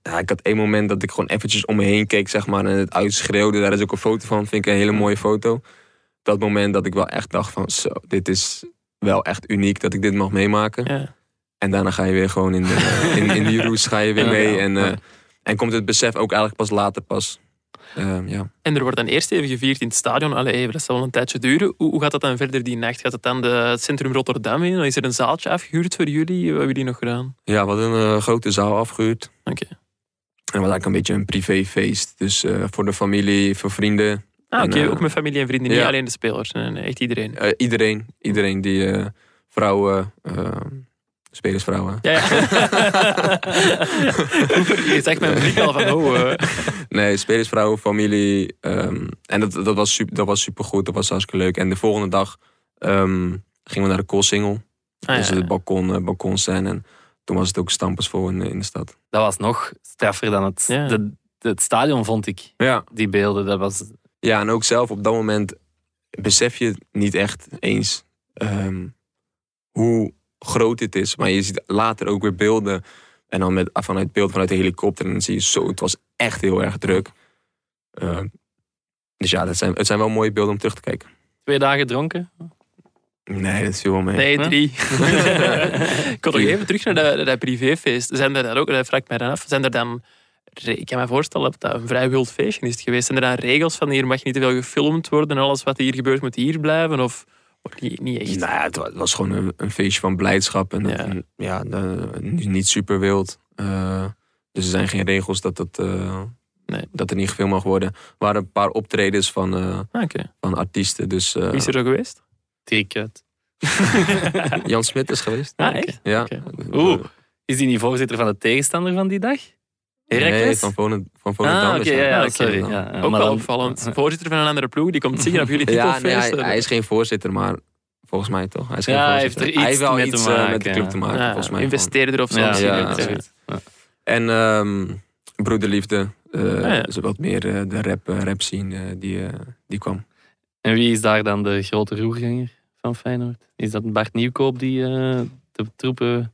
ja, ik had één moment dat ik gewoon eventjes om me heen keek, zeg maar, en het uitschreeuwde. Daar is ook een foto van, vind ik een hele mooie foto. Dat moment dat ik wel echt dacht van, zo, dit is wel echt uniek dat ik dit mag meemaken. Ja. En daarna ga je weer gewoon in, de, in, in die [LAUGHS] roes ga je weer mee. ja, En, eh, ja. en komt het besef ook eigenlijk pas later pas. Ehm, ja. En er wordt dan eerst even gevierd in het stadion. Allee, even, dat zal wel een tijdje duren. Hoe, hoe gaat dat dan verder die nacht? Gaat het dan de, het centrum Rotterdam in? Is er een zaaltje afgehuurd voor jullie? Wat hebben jullie nog gedaan? ja, we hadden een eh, grote zaal afgehuurd. Oké. En het was eigenlijk een beetje een privéfeest. Dus eh, voor de familie, voor vrienden. Ah, oké. Eh, ook met familie en vrienden. Niet ja. alleen de spelers. Nee, nee, echt iedereen. Eh, iedereen, iedereen die eh, vrouwen, eh, spelersvrouwen. Ja, ja. [LAUGHS] je zegt met een blik al van, oh... eh. Nee, spelersvrouwen, familie. ehm, en dat, dat, was super, dat was super goed, dat was hartstikke leuk. En de volgende dag ehm, gingen we naar de Koolsingel. Ah, dus ja. het balkon, eh, balkonscène. En toen was het ook stampensvol in, in de stad. Dat was nog straffer dan het, Ja. de, het stadion, vond ik. Ja. Die beelden, dat was... ja, en ook zelf op dat moment besef je niet echt eens ehm, hoe groot dit is. Maar je ziet later ook weer beelden. En dan met, vanuit beeld vanuit de helikopter. En dan zie je zo, het was echt heel erg druk. Ehm, dus ja, dat zijn, het zijn wel mooie beelden om terug te kijken. Twee dagen dronken. Nee, dat viel wel mee. Nee, drie. [LAUGHS] [LAUGHS] ik kon nog even terug naar dat, dat privéfeest. Zijn er dan ook, dat vraag ik mij dan af, zijn er dan... Ik kan me voorstellen dat dat een vrij wild feestje is geweest. Zijn er dan regels van hier mag niet te veel gefilmd worden en alles wat hier gebeurt moet hier blijven? Of niet, niet echt? Nou ja, het wa- het was gewoon een, een feestje van blijdschap. En Ja. ja, ja de- niet super wild. Eh, dus er zijn geen regels dat, dat, eh, Nee. dat er niet gefilmd mag worden. Er waren een paar optredens van, eh, Ah, van artiesten. Dus eh, Wie is er zo geweest? T-cut. [LAUGHS] Jan Smit is geweest. Ah, echt? Ja. Oeh. Is die niet voorzitter van de tegenstander van die dag? Heracles? Nee, van Volendam. Van Volendam ah, oké, hij. ja, ja, Ah, sorry. Ja, ja, Ook maar wel dan- opvallend. Voorzitter van een andere ploeg, die komt zingen op [LAUGHS] jullie Ja, titelfeest. nee, hij, hij is geen voorzitter, maar volgens mij toch. Hij is geen Ja, hij voorzitter. heeft er hij iets heeft wel mee iets te eh, maken, met de club ja. te maken, Ja, volgens mij. investeerder of zo. Ja, ja, Ja. Ja. En ehm, Broederliefde, eh Ah, ja. dus wat meer eh, de rap, eh, rap scene, eh, die, eh, die kwam. En wie is daar dan de grote roerganger van Feyenoord? Is dat Bart Nieuwkoop die eh, de troepen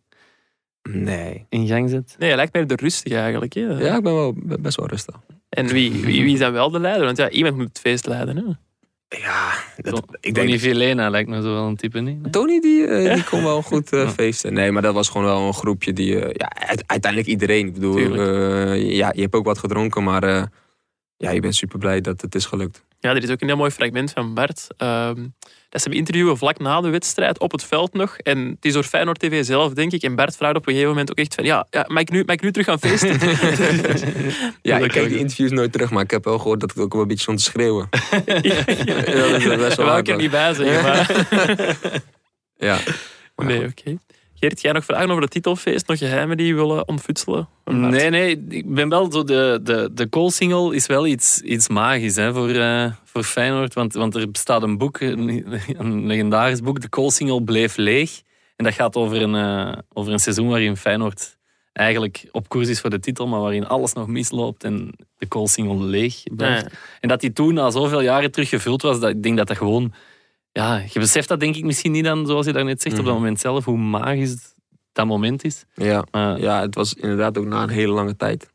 Nee. in gang zet? Nee, hij lijkt meer de rustige eigenlijk. Hè? Ja, ik ben wel be- best wel rustig. En wie, wie, wie is dan wel de leider? Want ja, iemand moet het feest leiden. Hè? Ja, dat, ik Tony denk... Vilena lijkt me zo wel een type niet. nee? Tony die, eh, die kon wel goed eh, Ja. feesten. Nee, maar dat was gewoon wel een groepje die... eh, ja, uite- uiteindelijk iedereen. Ik bedoel, Tuurlijk. eh, ja, je hebt ook wat gedronken, maar... eh, ja, je bent super blij dat het is gelukt. Ja, er is ook een heel mooi fragment van Bart. ehm, dat ze hem interviewen vlak na de wedstrijd op het veld nog. En het is door Feyenoord TV zelf, denk ik. En Bart vraagt op een gegeven moment ook echt van... Ja, ja mag, ik nu, mag ik nu terug gaan feesten? [LAUGHS] Ja, ik kijk die interviews nooit terug, maar ik heb wel gehoord dat het ook wel een beetje stond te schreeuwen. ja, [LAUGHS] ja. Ja, dat is best wel Daar wou ik er niet bij zeggen, maar... [LAUGHS] Ja. Maar Nee, oké. Geert, jij nog vragen over het titelfeest? Nog geheimen die je willen ontfutselen? Nee, nee, ik ben wel zo. De, de, de Kool-single is wel iets, iets magisch hè, voor, eh, voor Feyenoord. Want, want er bestaat een boek, een, een legendarisch boek. De Kool-single bleef leeg. En dat gaat over een, eh, over een seizoen waarin Feyenoord eigenlijk op koers is voor de titel, maar waarin alles nog misloopt en de Kool-single leeg blijft. Ja. En dat die toen na zoveel jaren terug gevuld was, dat, ik denk dat dat gewoon... Ja, je beseft dat denk ik misschien niet dan, zoals je daarnet zegt, op dat Mhm. moment zelf, hoe magisch dat moment is. Ja. Maar ja, het was inderdaad ook na een hele lange tijd.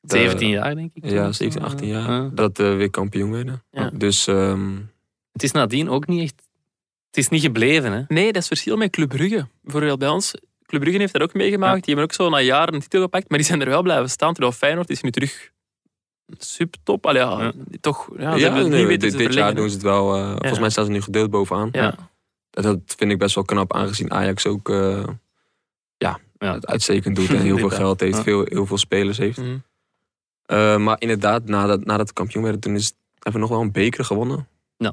De- 17 jaar, denk ik. Ja, toen. 17, 18 jaar. Ja. Dat we weer kampioen werden. Ja. Dus ehm, Het is nadien ook niet echt... Het is niet gebleven, hè. Nee, dat is het verschil met Club Brugge. Bijvoorbeeld bij ons. Club Brugge heeft dat ook meegemaakt. Ja. Die hebben ook zo na jaren een titel gepakt, maar die zijn er wel blijven staan. Terwijl Feyenoord is nu terug subtop. Allee, ja, Ja. toch. Ja, nee, niet dit, jaar doen ze het wel. eh, Volgens mij staan ze nu gedeeld bovenaan. Ja. Dat, dat vind ik best wel knap, aangezien Ajax ook eh, ja, Ja. het uitstekend doet en heel [LAUGHS] veel geld heeft, Ja. veel, heel veel spelers heeft. Mhm. Eh, maar inderdaad, nadat, nadat we kampioen werden, toen is, hebben we nog wel een beker gewonnen. Ja.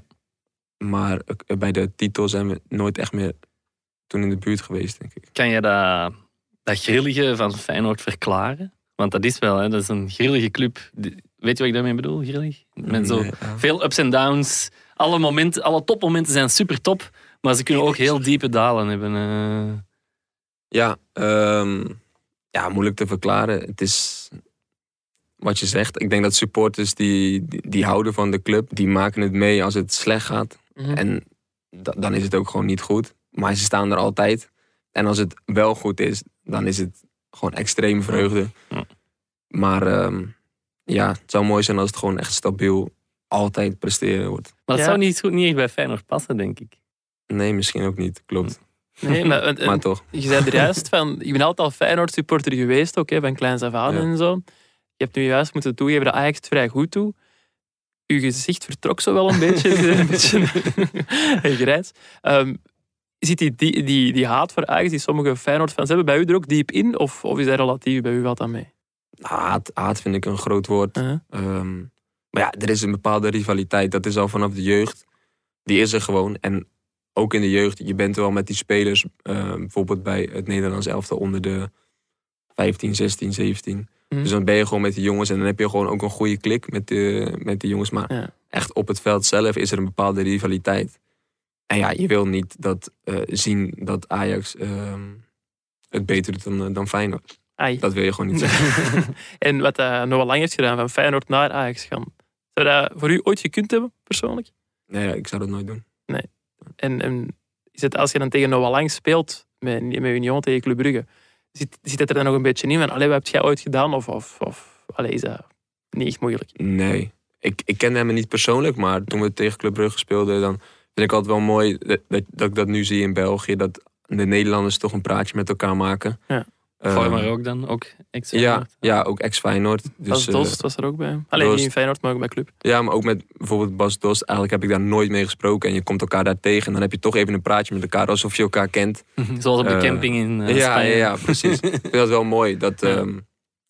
Maar bij de titel zijn we nooit echt meer toen in de buurt geweest, denk ik. Kan je dat, dat grillige van Feyenoord verklaren? Want dat is wel, hè. Dat is een grillige club. Die- Weet je wat ik daarmee bedoel, grillig? Met zo Nee, ja. veel ups en downs. Alle, momenten, alle topmomenten zijn super top, maar ze kunnen ook heel diepe dalen hebben. eh. Ja, ehm, ja, moeilijk te verklaren. Het is wat je zegt. Ik denk dat supporters die, die, die houden van de club, die maken het mee als het slecht gaat. Mhm. En da- dan is het ook gewoon niet goed. Maar ze staan er altijd. En als het wel goed is, dan is het gewoon extreme vreugde. Maar ehm, ja, het zou mooi zijn als het gewoon echt stabiel altijd presteren wordt. Maar dat Ja. zou niet, goed, niet echt bij Feyenoord passen, denk ik. Nee, misschien ook niet. Klopt. Nee, maar, [LAUGHS] en- Maar toch. je zei er juist van, je bent altijd al Feyenoord supporter geweest, ook hè, van kleins af aan Ja. en zo. Je hebt nu juist moeten toegeven dat Ajax het vrij goed doet. Uw gezicht vertrok zo wel een beetje. [LAUGHS] een beetje [LAUGHS] grijs. Ehm, zit die, die, die, die haat voor Ajax die sommige Feyenoord-fans hebben bij u er ook diep in? Of, of is dat relatief bij u wat aan mee? Haat, haat vind ik een groot woord. Uh-huh. Ehm, maar ja, er is een bepaalde rivaliteit. Dat is al vanaf de jeugd. Die is er gewoon. En ook in de jeugd, je bent wel met die spelers. ehm, bijvoorbeeld bij het Nederlands elftal onder de 15, 16, 17. Mhm. Dus dan ben je gewoon met die jongens. En dan heb je gewoon ook een goede klik met de, met die jongens. Maar Ja. echt op het veld zelf is er een bepaalde rivaliteit. En ja, je wil niet dat, eh, zien dat Ajax ehm, het beter doet dan, eh, dan Feyenoord. Ai. Dat wil je gewoon niet zeggen. [LAUGHS] en wat uh, Noah Lang heeft gedaan, van Feyenoord naar Ajax gaan. Zou dat voor u ooit gekund hebben, persoonlijk? Nee, ik zou dat nooit doen. En, en is het als je dan tegen Noah Lang speelt, met, met Union tegen Club Brugge, zit, zit het er dan nog een beetje in van, allee, wat heb jij ooit gedaan? Of, of, of allee, is dat niet echt moeilijk? Nee. Ik, ik kende hem niet persoonlijk, maar toen we tegen Club Brugge speelden, dan vind ik altijd wel mooi dat, dat, dat ik dat nu zie in België. Dat de Nederlanders toch een praatje met elkaar maken. Ja. Eh, Vormer ook dan, ook ex ja, ja, ook ex-Feyenoord. Dus, Bas eh, Dost was er ook bij. Alleen Dost. niet in Feyenoord, maar ook bij Club. ja, maar ook met bijvoorbeeld Bas Dost. Eigenlijk heb ik daar nooit mee gesproken. En je komt elkaar daar tegen. En dan heb je toch even een praatje met elkaar, alsof je elkaar kent. [LAUGHS] Zoals op de Eh, camping in eh, ja, ja, Spanje. ja, precies. [LAUGHS] ik vind dat wel mooi dat, ehm,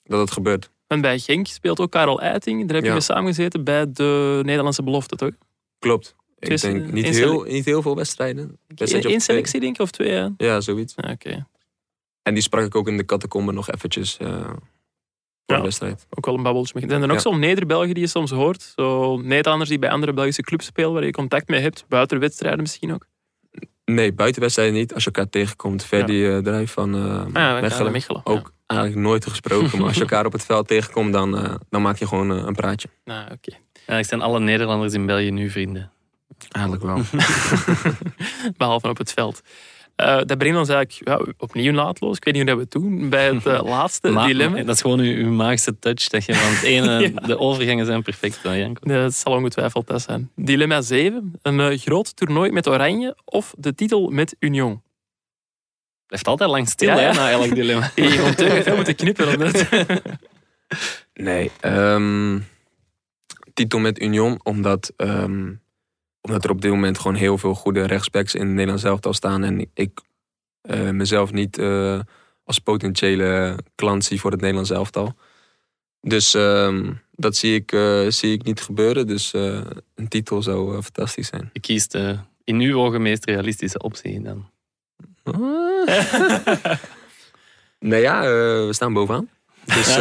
dat het gebeurt. En bij Genk speelt ook Karel Eiting. Daar heb je Ja. mee samengezeten bij de Nederlandse belofte, toch? Klopt. Ik Dus, denk eh, niet heel, niet heel veel wedstrijden. Eén selectie, denk ik, of twee? Ja, Ja, zoiets. Ja, oké. En die sprak ik ook in de catacombe nog eventjes eh, voor Ja. de wedstrijd. Ook wel een babbeltje. mee. Zijn er nog Ja. zo'n Neder-Belgen die je soms hoort? Zo Nederlanders die bij andere Belgische clubs spelen, waar je contact mee hebt? Buiten wedstrijden misschien ook? Nee, buitenwedstrijden niet. Als je elkaar tegenkomt, Ferdi eh Drijf van eh Ah, ja, Mechelen. Mechelen. Ook eigenlijk nooit gesproken. maar als je [LAUGHS] elkaar op het veld tegenkomt, dan, dan maak je gewoon een praatje. Ja. Ah, oké. Ja, zijn alle Nederlanders in België nu vrienden. Eigenlijk wel. [LAUGHS] Behalve op het veld. Eh, dat brengt ons eigenlijk ja, opnieuw naadloos. Ik weet niet hoe dat we het doen. Bij het eh, [LAUGHS] laatste Maar- dilemma. Dat is gewoon uw, uw maagse touch. Dat je van het ene, [LAUGHS] Ja. de overgangen zijn perfect. Nee, dat zal ongetwijfeld dat zijn. Dilemma 7. Een eh, groot toernooi met Oranje of de titel met Union? Blijft altijd lang stil Ja, hè, na elk dilemma. [LAUGHS] Je moet veel moeten knippen. Omdat... Nee. ehm, titel met Union, omdat, ehm, omdat er op dit moment gewoon heel veel goede rechtsbacks in het Nederlands elftal staan. En ik eh, mezelf niet eh, als potentiële klant zie voor het Nederlands elftal. Dus ehm, dat zie ik, eh, zie ik niet gebeuren. Dus een titel zou fantastisch zijn. Je kiest de in uw ogen meest realistische optie dan. [LAUGHS] Nee ja, we staan bovenaan. Dus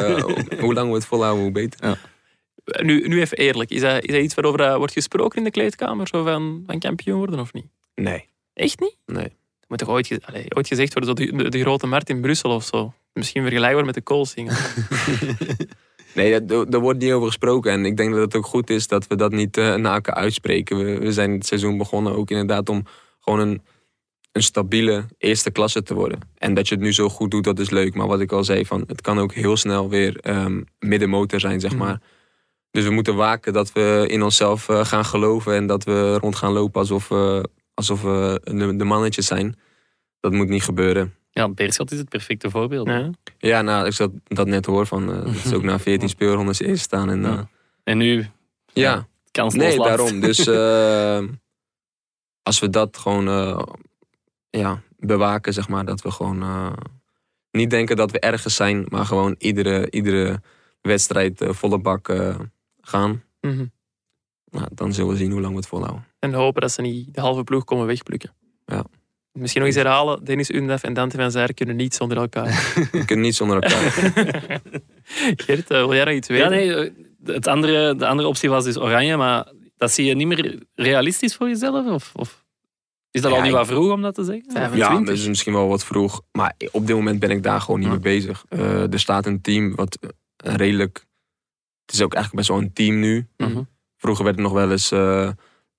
[LAUGHS] hoe lang we het volhouden, hoe beter. Nu, nu even eerlijk. Is dat, is dat iets waarover eh, wordt gesproken in de kleedkamer? Zo van, van kampioen worden of niet? Nee, Echt niet? nee. Er moet toch ooit, ge- allee, ooit gezegd worden, zo de, de, de grote markt in Brussel of zo. Misschien vergelijkbaar met de koolsingen. [LAUGHS] [LAUGHS] Nee, daar daar wordt niet over gesproken. En ik denk dat het ook goed is dat we dat niet elkaar uitspreken. We, we zijn het seizoen begonnen ook inderdaad om gewoon een, een stabiele eerste klasse te worden. En dat je het nu zo goed doet, dat is leuk. Maar wat ik al zei, van, het kan ook heel snel weer ehm, middenmotor zijn, zeg Mhm. maar. Dus we moeten waken dat we in onszelf eh, gaan geloven. En dat we rond gaan lopen alsof, we alsof we de, de mannetjes zijn. Dat moet niet gebeuren. Ja, Beerschot is het perfecte voorbeeld. Ja. Ja, nou, ik zat dat net hoor. Van, eh, dat ze ook na [LAUGHS] 14 speelrondes eerst staan. En, eh, Ja. En nu, ja. kans Nee, loslaat. daarom. Dus [LAUGHS] eh, als we dat gewoon eh, ja, bewaken, zeg maar, dat we gewoon eh, niet denken dat we ergens zijn, maar gewoon iedere, iedere wedstrijd eh, volle bak gaan. Mhm. Nou, dan zullen we zien hoe lang we het volhouden. En hopen dat ze niet de halve ploeg komen wegplukken. Ja. Misschien nog eens herhalen. Dennis Undaf en Dante van Zijr kunnen niet zonder elkaar. [LAUGHS] We kunnen niet zonder elkaar. [LAUGHS] Gert, eh, wil jij nog iets weten? Ja, nee, eh, het andere, de andere optie was dus oranje, maar dat zie je niet meer realistisch voor jezelf? Of, of is dat Ja, al niet ik- wat vroeg om dat te zeggen? Ja, Of- ja, 20. dat is misschien wel wat vroeg. Maar op dit moment ben ik daar gewoon niet Ja. mee bezig. Eh, er staat een team wat redelijk... Het is ook eigenlijk best wel een team nu. Mhm. Vroeger werd het nog wel eens, eh,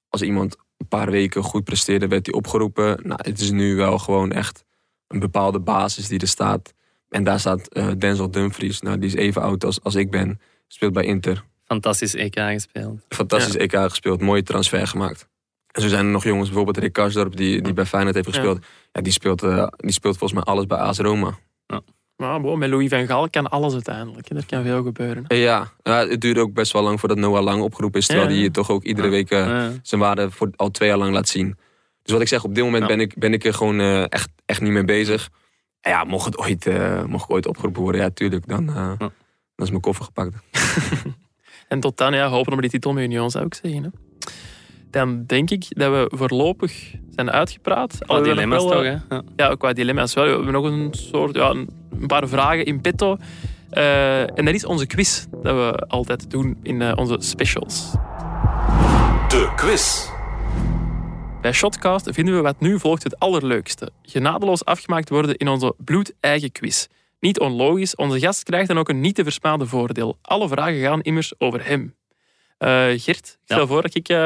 als iemand een paar weken goed presteerde, werd hij opgeroepen. Nou, het is nu wel gewoon echt een bepaalde basis die er staat. En daar staat eh, Denzel Dumfries. Nou, die is even oud als, als ik ben. Speelt bij Inter. Fantastisch EK gespeeld. Fantastisch EK gespeeld. Mooie transfer gemaakt. En zo zijn er nog jongens, bijvoorbeeld Rick Karsdorp, die, die bij Feyenoord heeft gespeeld. Ja. die, speelt, eh, die speelt volgens mij alles bij AS Roma. Maar bon, met Louis van Gaal kan alles uiteindelijk. Er kan veel gebeuren. hè. Ja, het duurde ook best wel lang voordat Noah Lang opgeroepen is. Terwijl Ja, ja. hij toch ook iedere week eh, zijn waarde voor al twee jaar lang laat zien. Dus wat ik zeg, op dit moment ben, ik, ben ik er gewoon eh, echt, echt niet mee bezig. En ja, mocht, het ooit, eh, mocht ik ooit opgeroepen worden, ja, tuurlijk, dan, dan is mijn koffer gepakt. [LAUGHS] En tot dan ja, hopen op die titel met Union, zou ik zeggen. Hè. Dan denk ik dat we voorlopig zijn uitgepraat. Alle Alhoewel dilemma's toch, hè? Ja. Ja, ook qua dilemma's wel. We hebben nog een soort, ja, een paar vragen in petto. Eh, en dat is onze quiz dat we altijd doen in eh, onze specials. De quiz. Bij Shotcast vinden we wat nu volgt het allerleukste. Genadeloos afgemaakt worden in onze bloedeigen quiz. Niet onlogisch, onze gast krijgt dan ook een niet te versmaden voordeel. Alle vragen gaan immers over hem. Eh, Gert, ik stel Ja. voor dat ik eh,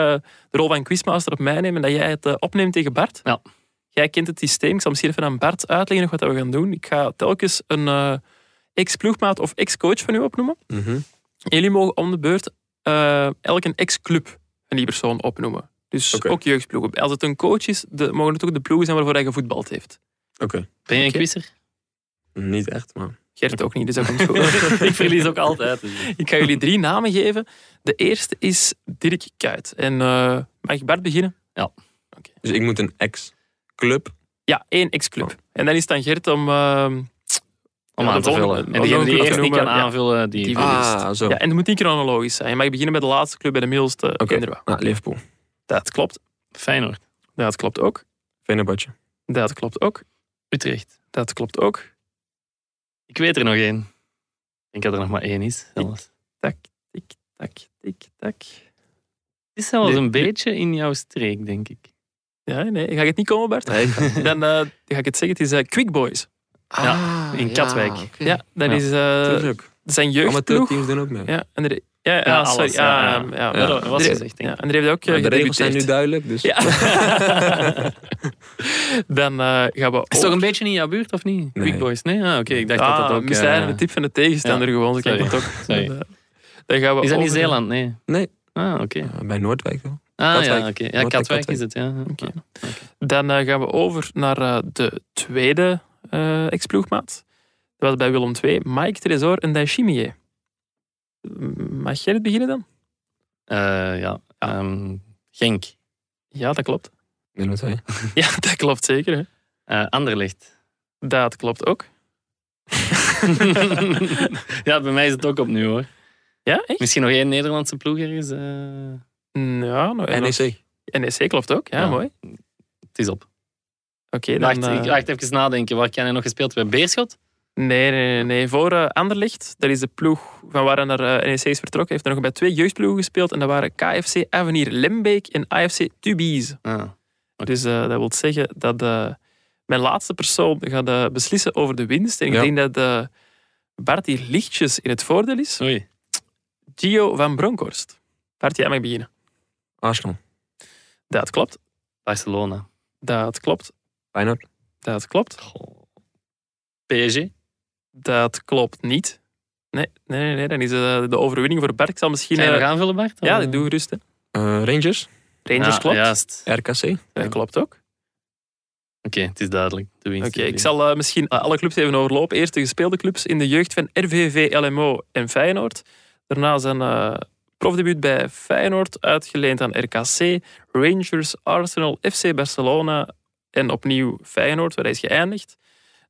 de rol van quizmaster op mij neem en dat jij het eh, opneemt tegen Bart. Ja. Jij kent het systeem. Ik zal misschien even aan Bart uitleggen nog wat we gaan doen. Ik ga telkens een eh, ex-ploegmaat of ex-coach van u opnoemen. Mhm. Jullie mogen om de beurt eh elk een ex-club van die persoon opnoemen. Dus ook jeugdploegen. Als het een coach is, de, mogen het ook de ploegen zijn waarvoor hij gevoetbald heeft. Oké, Ben je een Oké. quizzer? niet echt, maar... Gert ook niet, dus dat komt goed. [LAUGHS] ik verlies ook altijd. dus. ik ga jullie drie namen geven. De eerste is Dirk Kuyt. En eh, mag Bart beginnen? Dus ik moet een ex-club... Ja, één ex-club. En dan is het aan Gert om... eh, Om ja, aan te vullen. En die eerst te niet kan ja. aanvullen, die... Die- Ah, zo. ja, en het moet niet chronologisch zijn. Je mag beginnen met de laatste club bij de middelste Oké, kinderen. nou, Liverpool. Dat klopt. Feyenoord. Dat klopt ook. Fenerbahce. Dat klopt ook. Utrecht. Dat klopt ook. Ik weet er nog één. Ik denk dat er nog maar één is. Zelfs. Tak, tik, tak, tik, tak. Het is zelfs Nee, een nee. beetje in jouw streek, denk ik. Ja, nee, ga ik het niet komen, Bart? Nee, ga- [LAUGHS] Dan eh, ga ik het zeggen. Het is eh, Quick Boys. Ja, in Katwijk. Ja, dat Ja. is eh, Tuurlijk. zijn jeugdploeg. Amateurteams doen ook mee. Ja, en er, ja, ja, Ja, sorry. alles, Ja, ja, ja, ja. ja. Ja, dat was gezegd, denk ja, ik. en er heeft ook uh, de regels zijn nu duidelijk, dus... Ja. [LAUGHS] Dan eh, gaan we Is het toch een beetje in jouw buurt, of niet? Nee. Big Boys? Nee? Ah, oké. Ik dacht ah, dat dat ook... misleidende eh, tip van de tegenstander ja. gewoon. Klinkt het Sorry. ook. Sorry. Dan, eh, gaan we Is dat niet Zeeland? Nee. Nee, Ah, oké. eh, bij Noordwijk wel. Ah, Katwijk. ja, oké. Ja, Katwijk Katwijk. is het, ja. Oké. Dan eh, gaan we over naar eh, de tweede eh ex-ploegmaat. Dat was bij Willem II. Mike Tresor en Daishimie. Mag jij het beginnen dan? Eh, ja. ehm, Genk. Ja, dat klopt. Willem [LAUGHS] II. Ja, dat klopt zeker. Hè. Eh, Anderlecht. Dat klopt ook. [LAUGHS] ja, bij mij is het ook opnieuw, hoor. Ja, echt? Misschien nog één Nederlandse ploeg ergens. eh, Ja, nou, en NEC. NEC klopt ook. Ja, Ja. mooi. het is op. Oké, dan... Wacht, ik wacht even nadenken. Waar kan hij nog gespeeld bij Beerschot? Nee, nee, nee. Voor eh, Anderlecht, dat is de ploeg van waar hij naar eh, NEC is vertrokken, heeft hij nog bij twee jeugdploegen gespeeld. En dat waren KFC Avenir Lembeek en AFC Tubize. Ah. Dus eh, dat wil zeggen dat eh, mijn laatste persoon gaat eh, beslissen over de winst. En ik Ja. denk dat Bart hier lichtjes in het voordeel is. Oei. Gio van Bronckhorst. Bart, jij mag beginnen. Arsenal. Dat klopt. Barcelona. Dat klopt. Feyenoord. Dat klopt. Goh. PSG? Dat klopt niet. Nee, nee, nee, nee. Dan is eh, de overwinning voor Bart. Ik zal misschien... Ga je eh, nog aanvullen, Bart? ja, ik doe gerust. Hè. Eh, Rangers. Rangers Ja, klopt. Juist. RKC. Dat klopt ook. Oké, het is duidelijk. De winst Oké, ik zal eh, misschien eh, alle clubs even overlopen. Eerst de gespeelde clubs in de jeugd van RVV, LMO en Feyenoord. Daarna zijn eh profdebuut bij Feyenoord, uitgeleend aan RKC, Rangers, Arsenal, FC Barcelona en opnieuw Feyenoord, waar hij is geëindigd.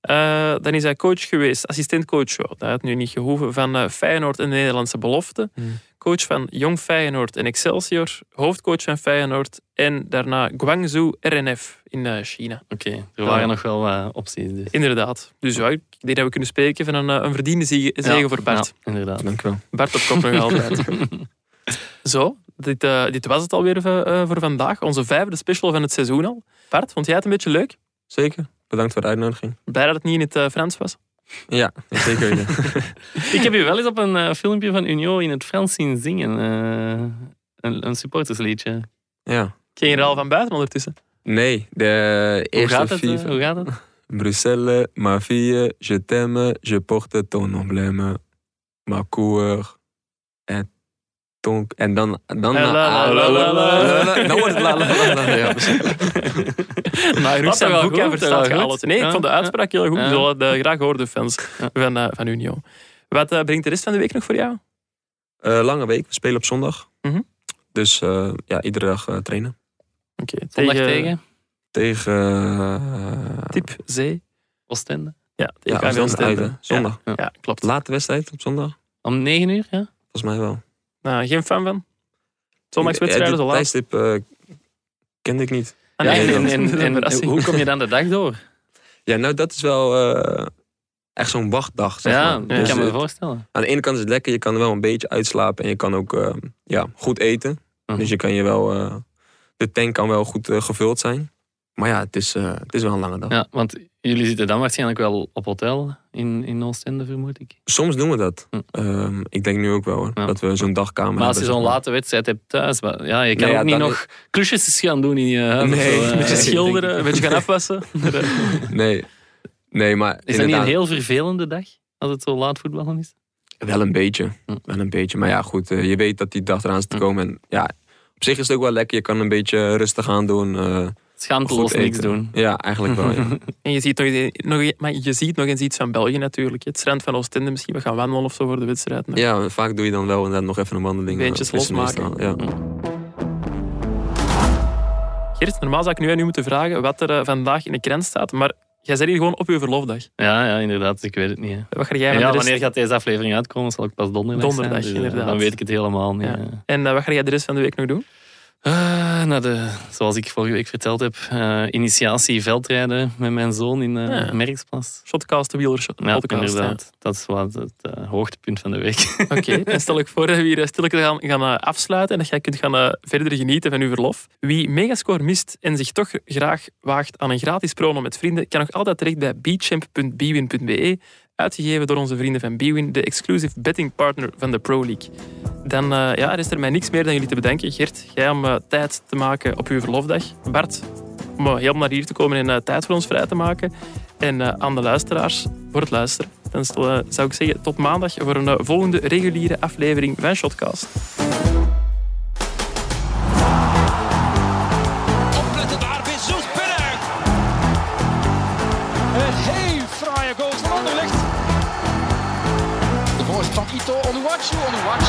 Eh, dan is hij coach geweest, assistentcoach, oh, dat had nu niet gehoeven, van eh, Feyenoord en de Nederlandse belofte. Hmm. Coach van Jong Feyenoord en Excelsior, hoofdcoach van Feyenoord en daarna Guangzhou RNF in eh, China. Oké, er waren nog wel opties. Dus. Inderdaad. Dus ja, ik denk dat we kunnen spreken van een, een verdiende zege, zege Ja, voor Bart. Ja, inderdaad. Dank u wel. Bart op kop nog [LAUGHS] altijd. Zo, dit, dit was het alweer voor, voor vandaag. Onze vijfde special van het seizoen al. Bart, vond jij het een beetje leuk? Zeker. Bedankt voor de uitnodiging. Blij dat het niet in het eh, Frans was? Ja, zeker. [LAUGHS] Ik heb je wel eens op een eh, filmpje van Union in het Frans zien zingen. eh, een, een supportersliedje. ja. Ging je er al van buiten ondertussen? Nee, de Hoe eerste gaat het? Hoe gaat het? [LAUGHS] Bruxelles, ma fille, je t'aime, je porte ton emblème. Ma cour, en En dan... dan La, la, la, la, la, la. Dan wordt het la, la, la, la. Ja, precies. [LAUGHS] Maar Dat zijn wel boek en verstaat je alles. Nee, ik Ja, vond de uitspraak heel goed. ja. We zullen de graag horen, de fans Ja. van, eh, van Unio. Wat eh, brengt de rest van de week nog voor jou? Eh, lange week, we spelen op zondag. Mhm. Dus eh, ja, iedere dag eh, trainen. Oké, Zondag tegen Tegen... eh, Tip Zee. Oostende. Ja, Ja, tegen KV Oostende. Zondag. Ja, ja, klopt. Late wedstrijd op zondag? Om 9 uur, ja? Volgens mij wel. Nou, geen fan van? Zondagswedstrijden zo laat? tijdstip eh, kende ik niet. Ah, ja en, en, en hoe kom je dan de dag door? Ja, nou dat is wel eh, echt zo'n wachtdag, zeg ja, maar. dat Ja. kan me eh, voorstellen. aan de ene kant is het lekker, je kan er wel een beetje uitslapen en je kan ook eh, ja, goed eten. Mhm. Dus je kan je wel, eh, de tank kan wel goed eh, gevuld zijn. Maar ja, het is, eh, het is wel een lange dag. Ja, want jullie zitten dan waarschijnlijk wel op hotel in, in Oostende, vermoed ik. Soms doen we dat. Hm. Ehm, ik denk nu ook wel hoor, Ja. dat we zo'n dagkamer Maar als je hebben, zo'n maar. late wedstrijd hebt thuis, wa- ja, je kan Nee, ja, ook niet nog klusjes gaan doen in je huis. Nee, zo, eh, Een beetje schilderen, een beetje gaan afwassen. [LAUGHS] Nee, nee maar Is dat niet een inderdaad, heel vervelende dag, als het zo laat voetballen is? wel een beetje. Hm. Wel een beetje. Maar ja, goed, eh, je weet dat die dag eraan zit te Hm. komen. En ja, op zich is het ook wel lekker. Je kan een beetje rustig aan doen. eh, Schaamteloos niks doen. Ja, eigenlijk wel. Ja. [LAUGHS] En je ziet nog, eens- nog, eens- maar je ziet nog eens iets van België natuurlijk. Het strand van Oostende misschien. We gaan wandelen of zo voor de wedstrijd. nog. Ja, vaak doe je dan wel inderdaad nog even een wandeling. Beentjes eh, de losmaken. Ja. Gert, normaal zou ik nu aan u moeten vragen wat er eh, vandaag in de krant staat. Maar jij zit hier gewoon op uw verlofdag. Ja, ja, inderdaad. Ik weet het niet. hè. Wat ga jij ja, rest- wanneer gaat deze aflevering uitkomen? Zal ik pas donderdag, Donderdag, zijn. Dus, eh, inderdaad. Dan weet ik het helemaal niet. Ja. En wat ga jij de rest van de week nog doen? Eh, nou de, zoals ik vorige week verteld heb, eh, initiatie veldrijden met mijn zoon in eh Ja. Merksplas. Shotcast, de wielershot. Ja, inderdaad. Dat is wat het eh, hoogtepunt van de week. Oké, [LAUGHS] dan stel ik voor dat we hier stilletjes gaan, gaan afsluiten en dat jij kunt gaan verder genieten van uw verlof. Wie Megascore mist en zich toch graag waagt aan een gratis promo met vrienden, kan nog altijd terecht bij beachamp.bwin.be, uitgegeven door onze vrienden van Bwin, de exclusive betting partner van de Pro League. Dan eh, ja, er is er mij niks meer dan jullie te bedanken. Gert, jij om eh, tijd te maken op uw verlofdag. Bart, om eh, helemaal naar hier te komen en tijd voor ons vrij te maken. En aan de luisteraars voor het luisteren. Dan zou ik zeggen tot maandag voor een volgende reguliere aflevering van Shotcast. absolutely watch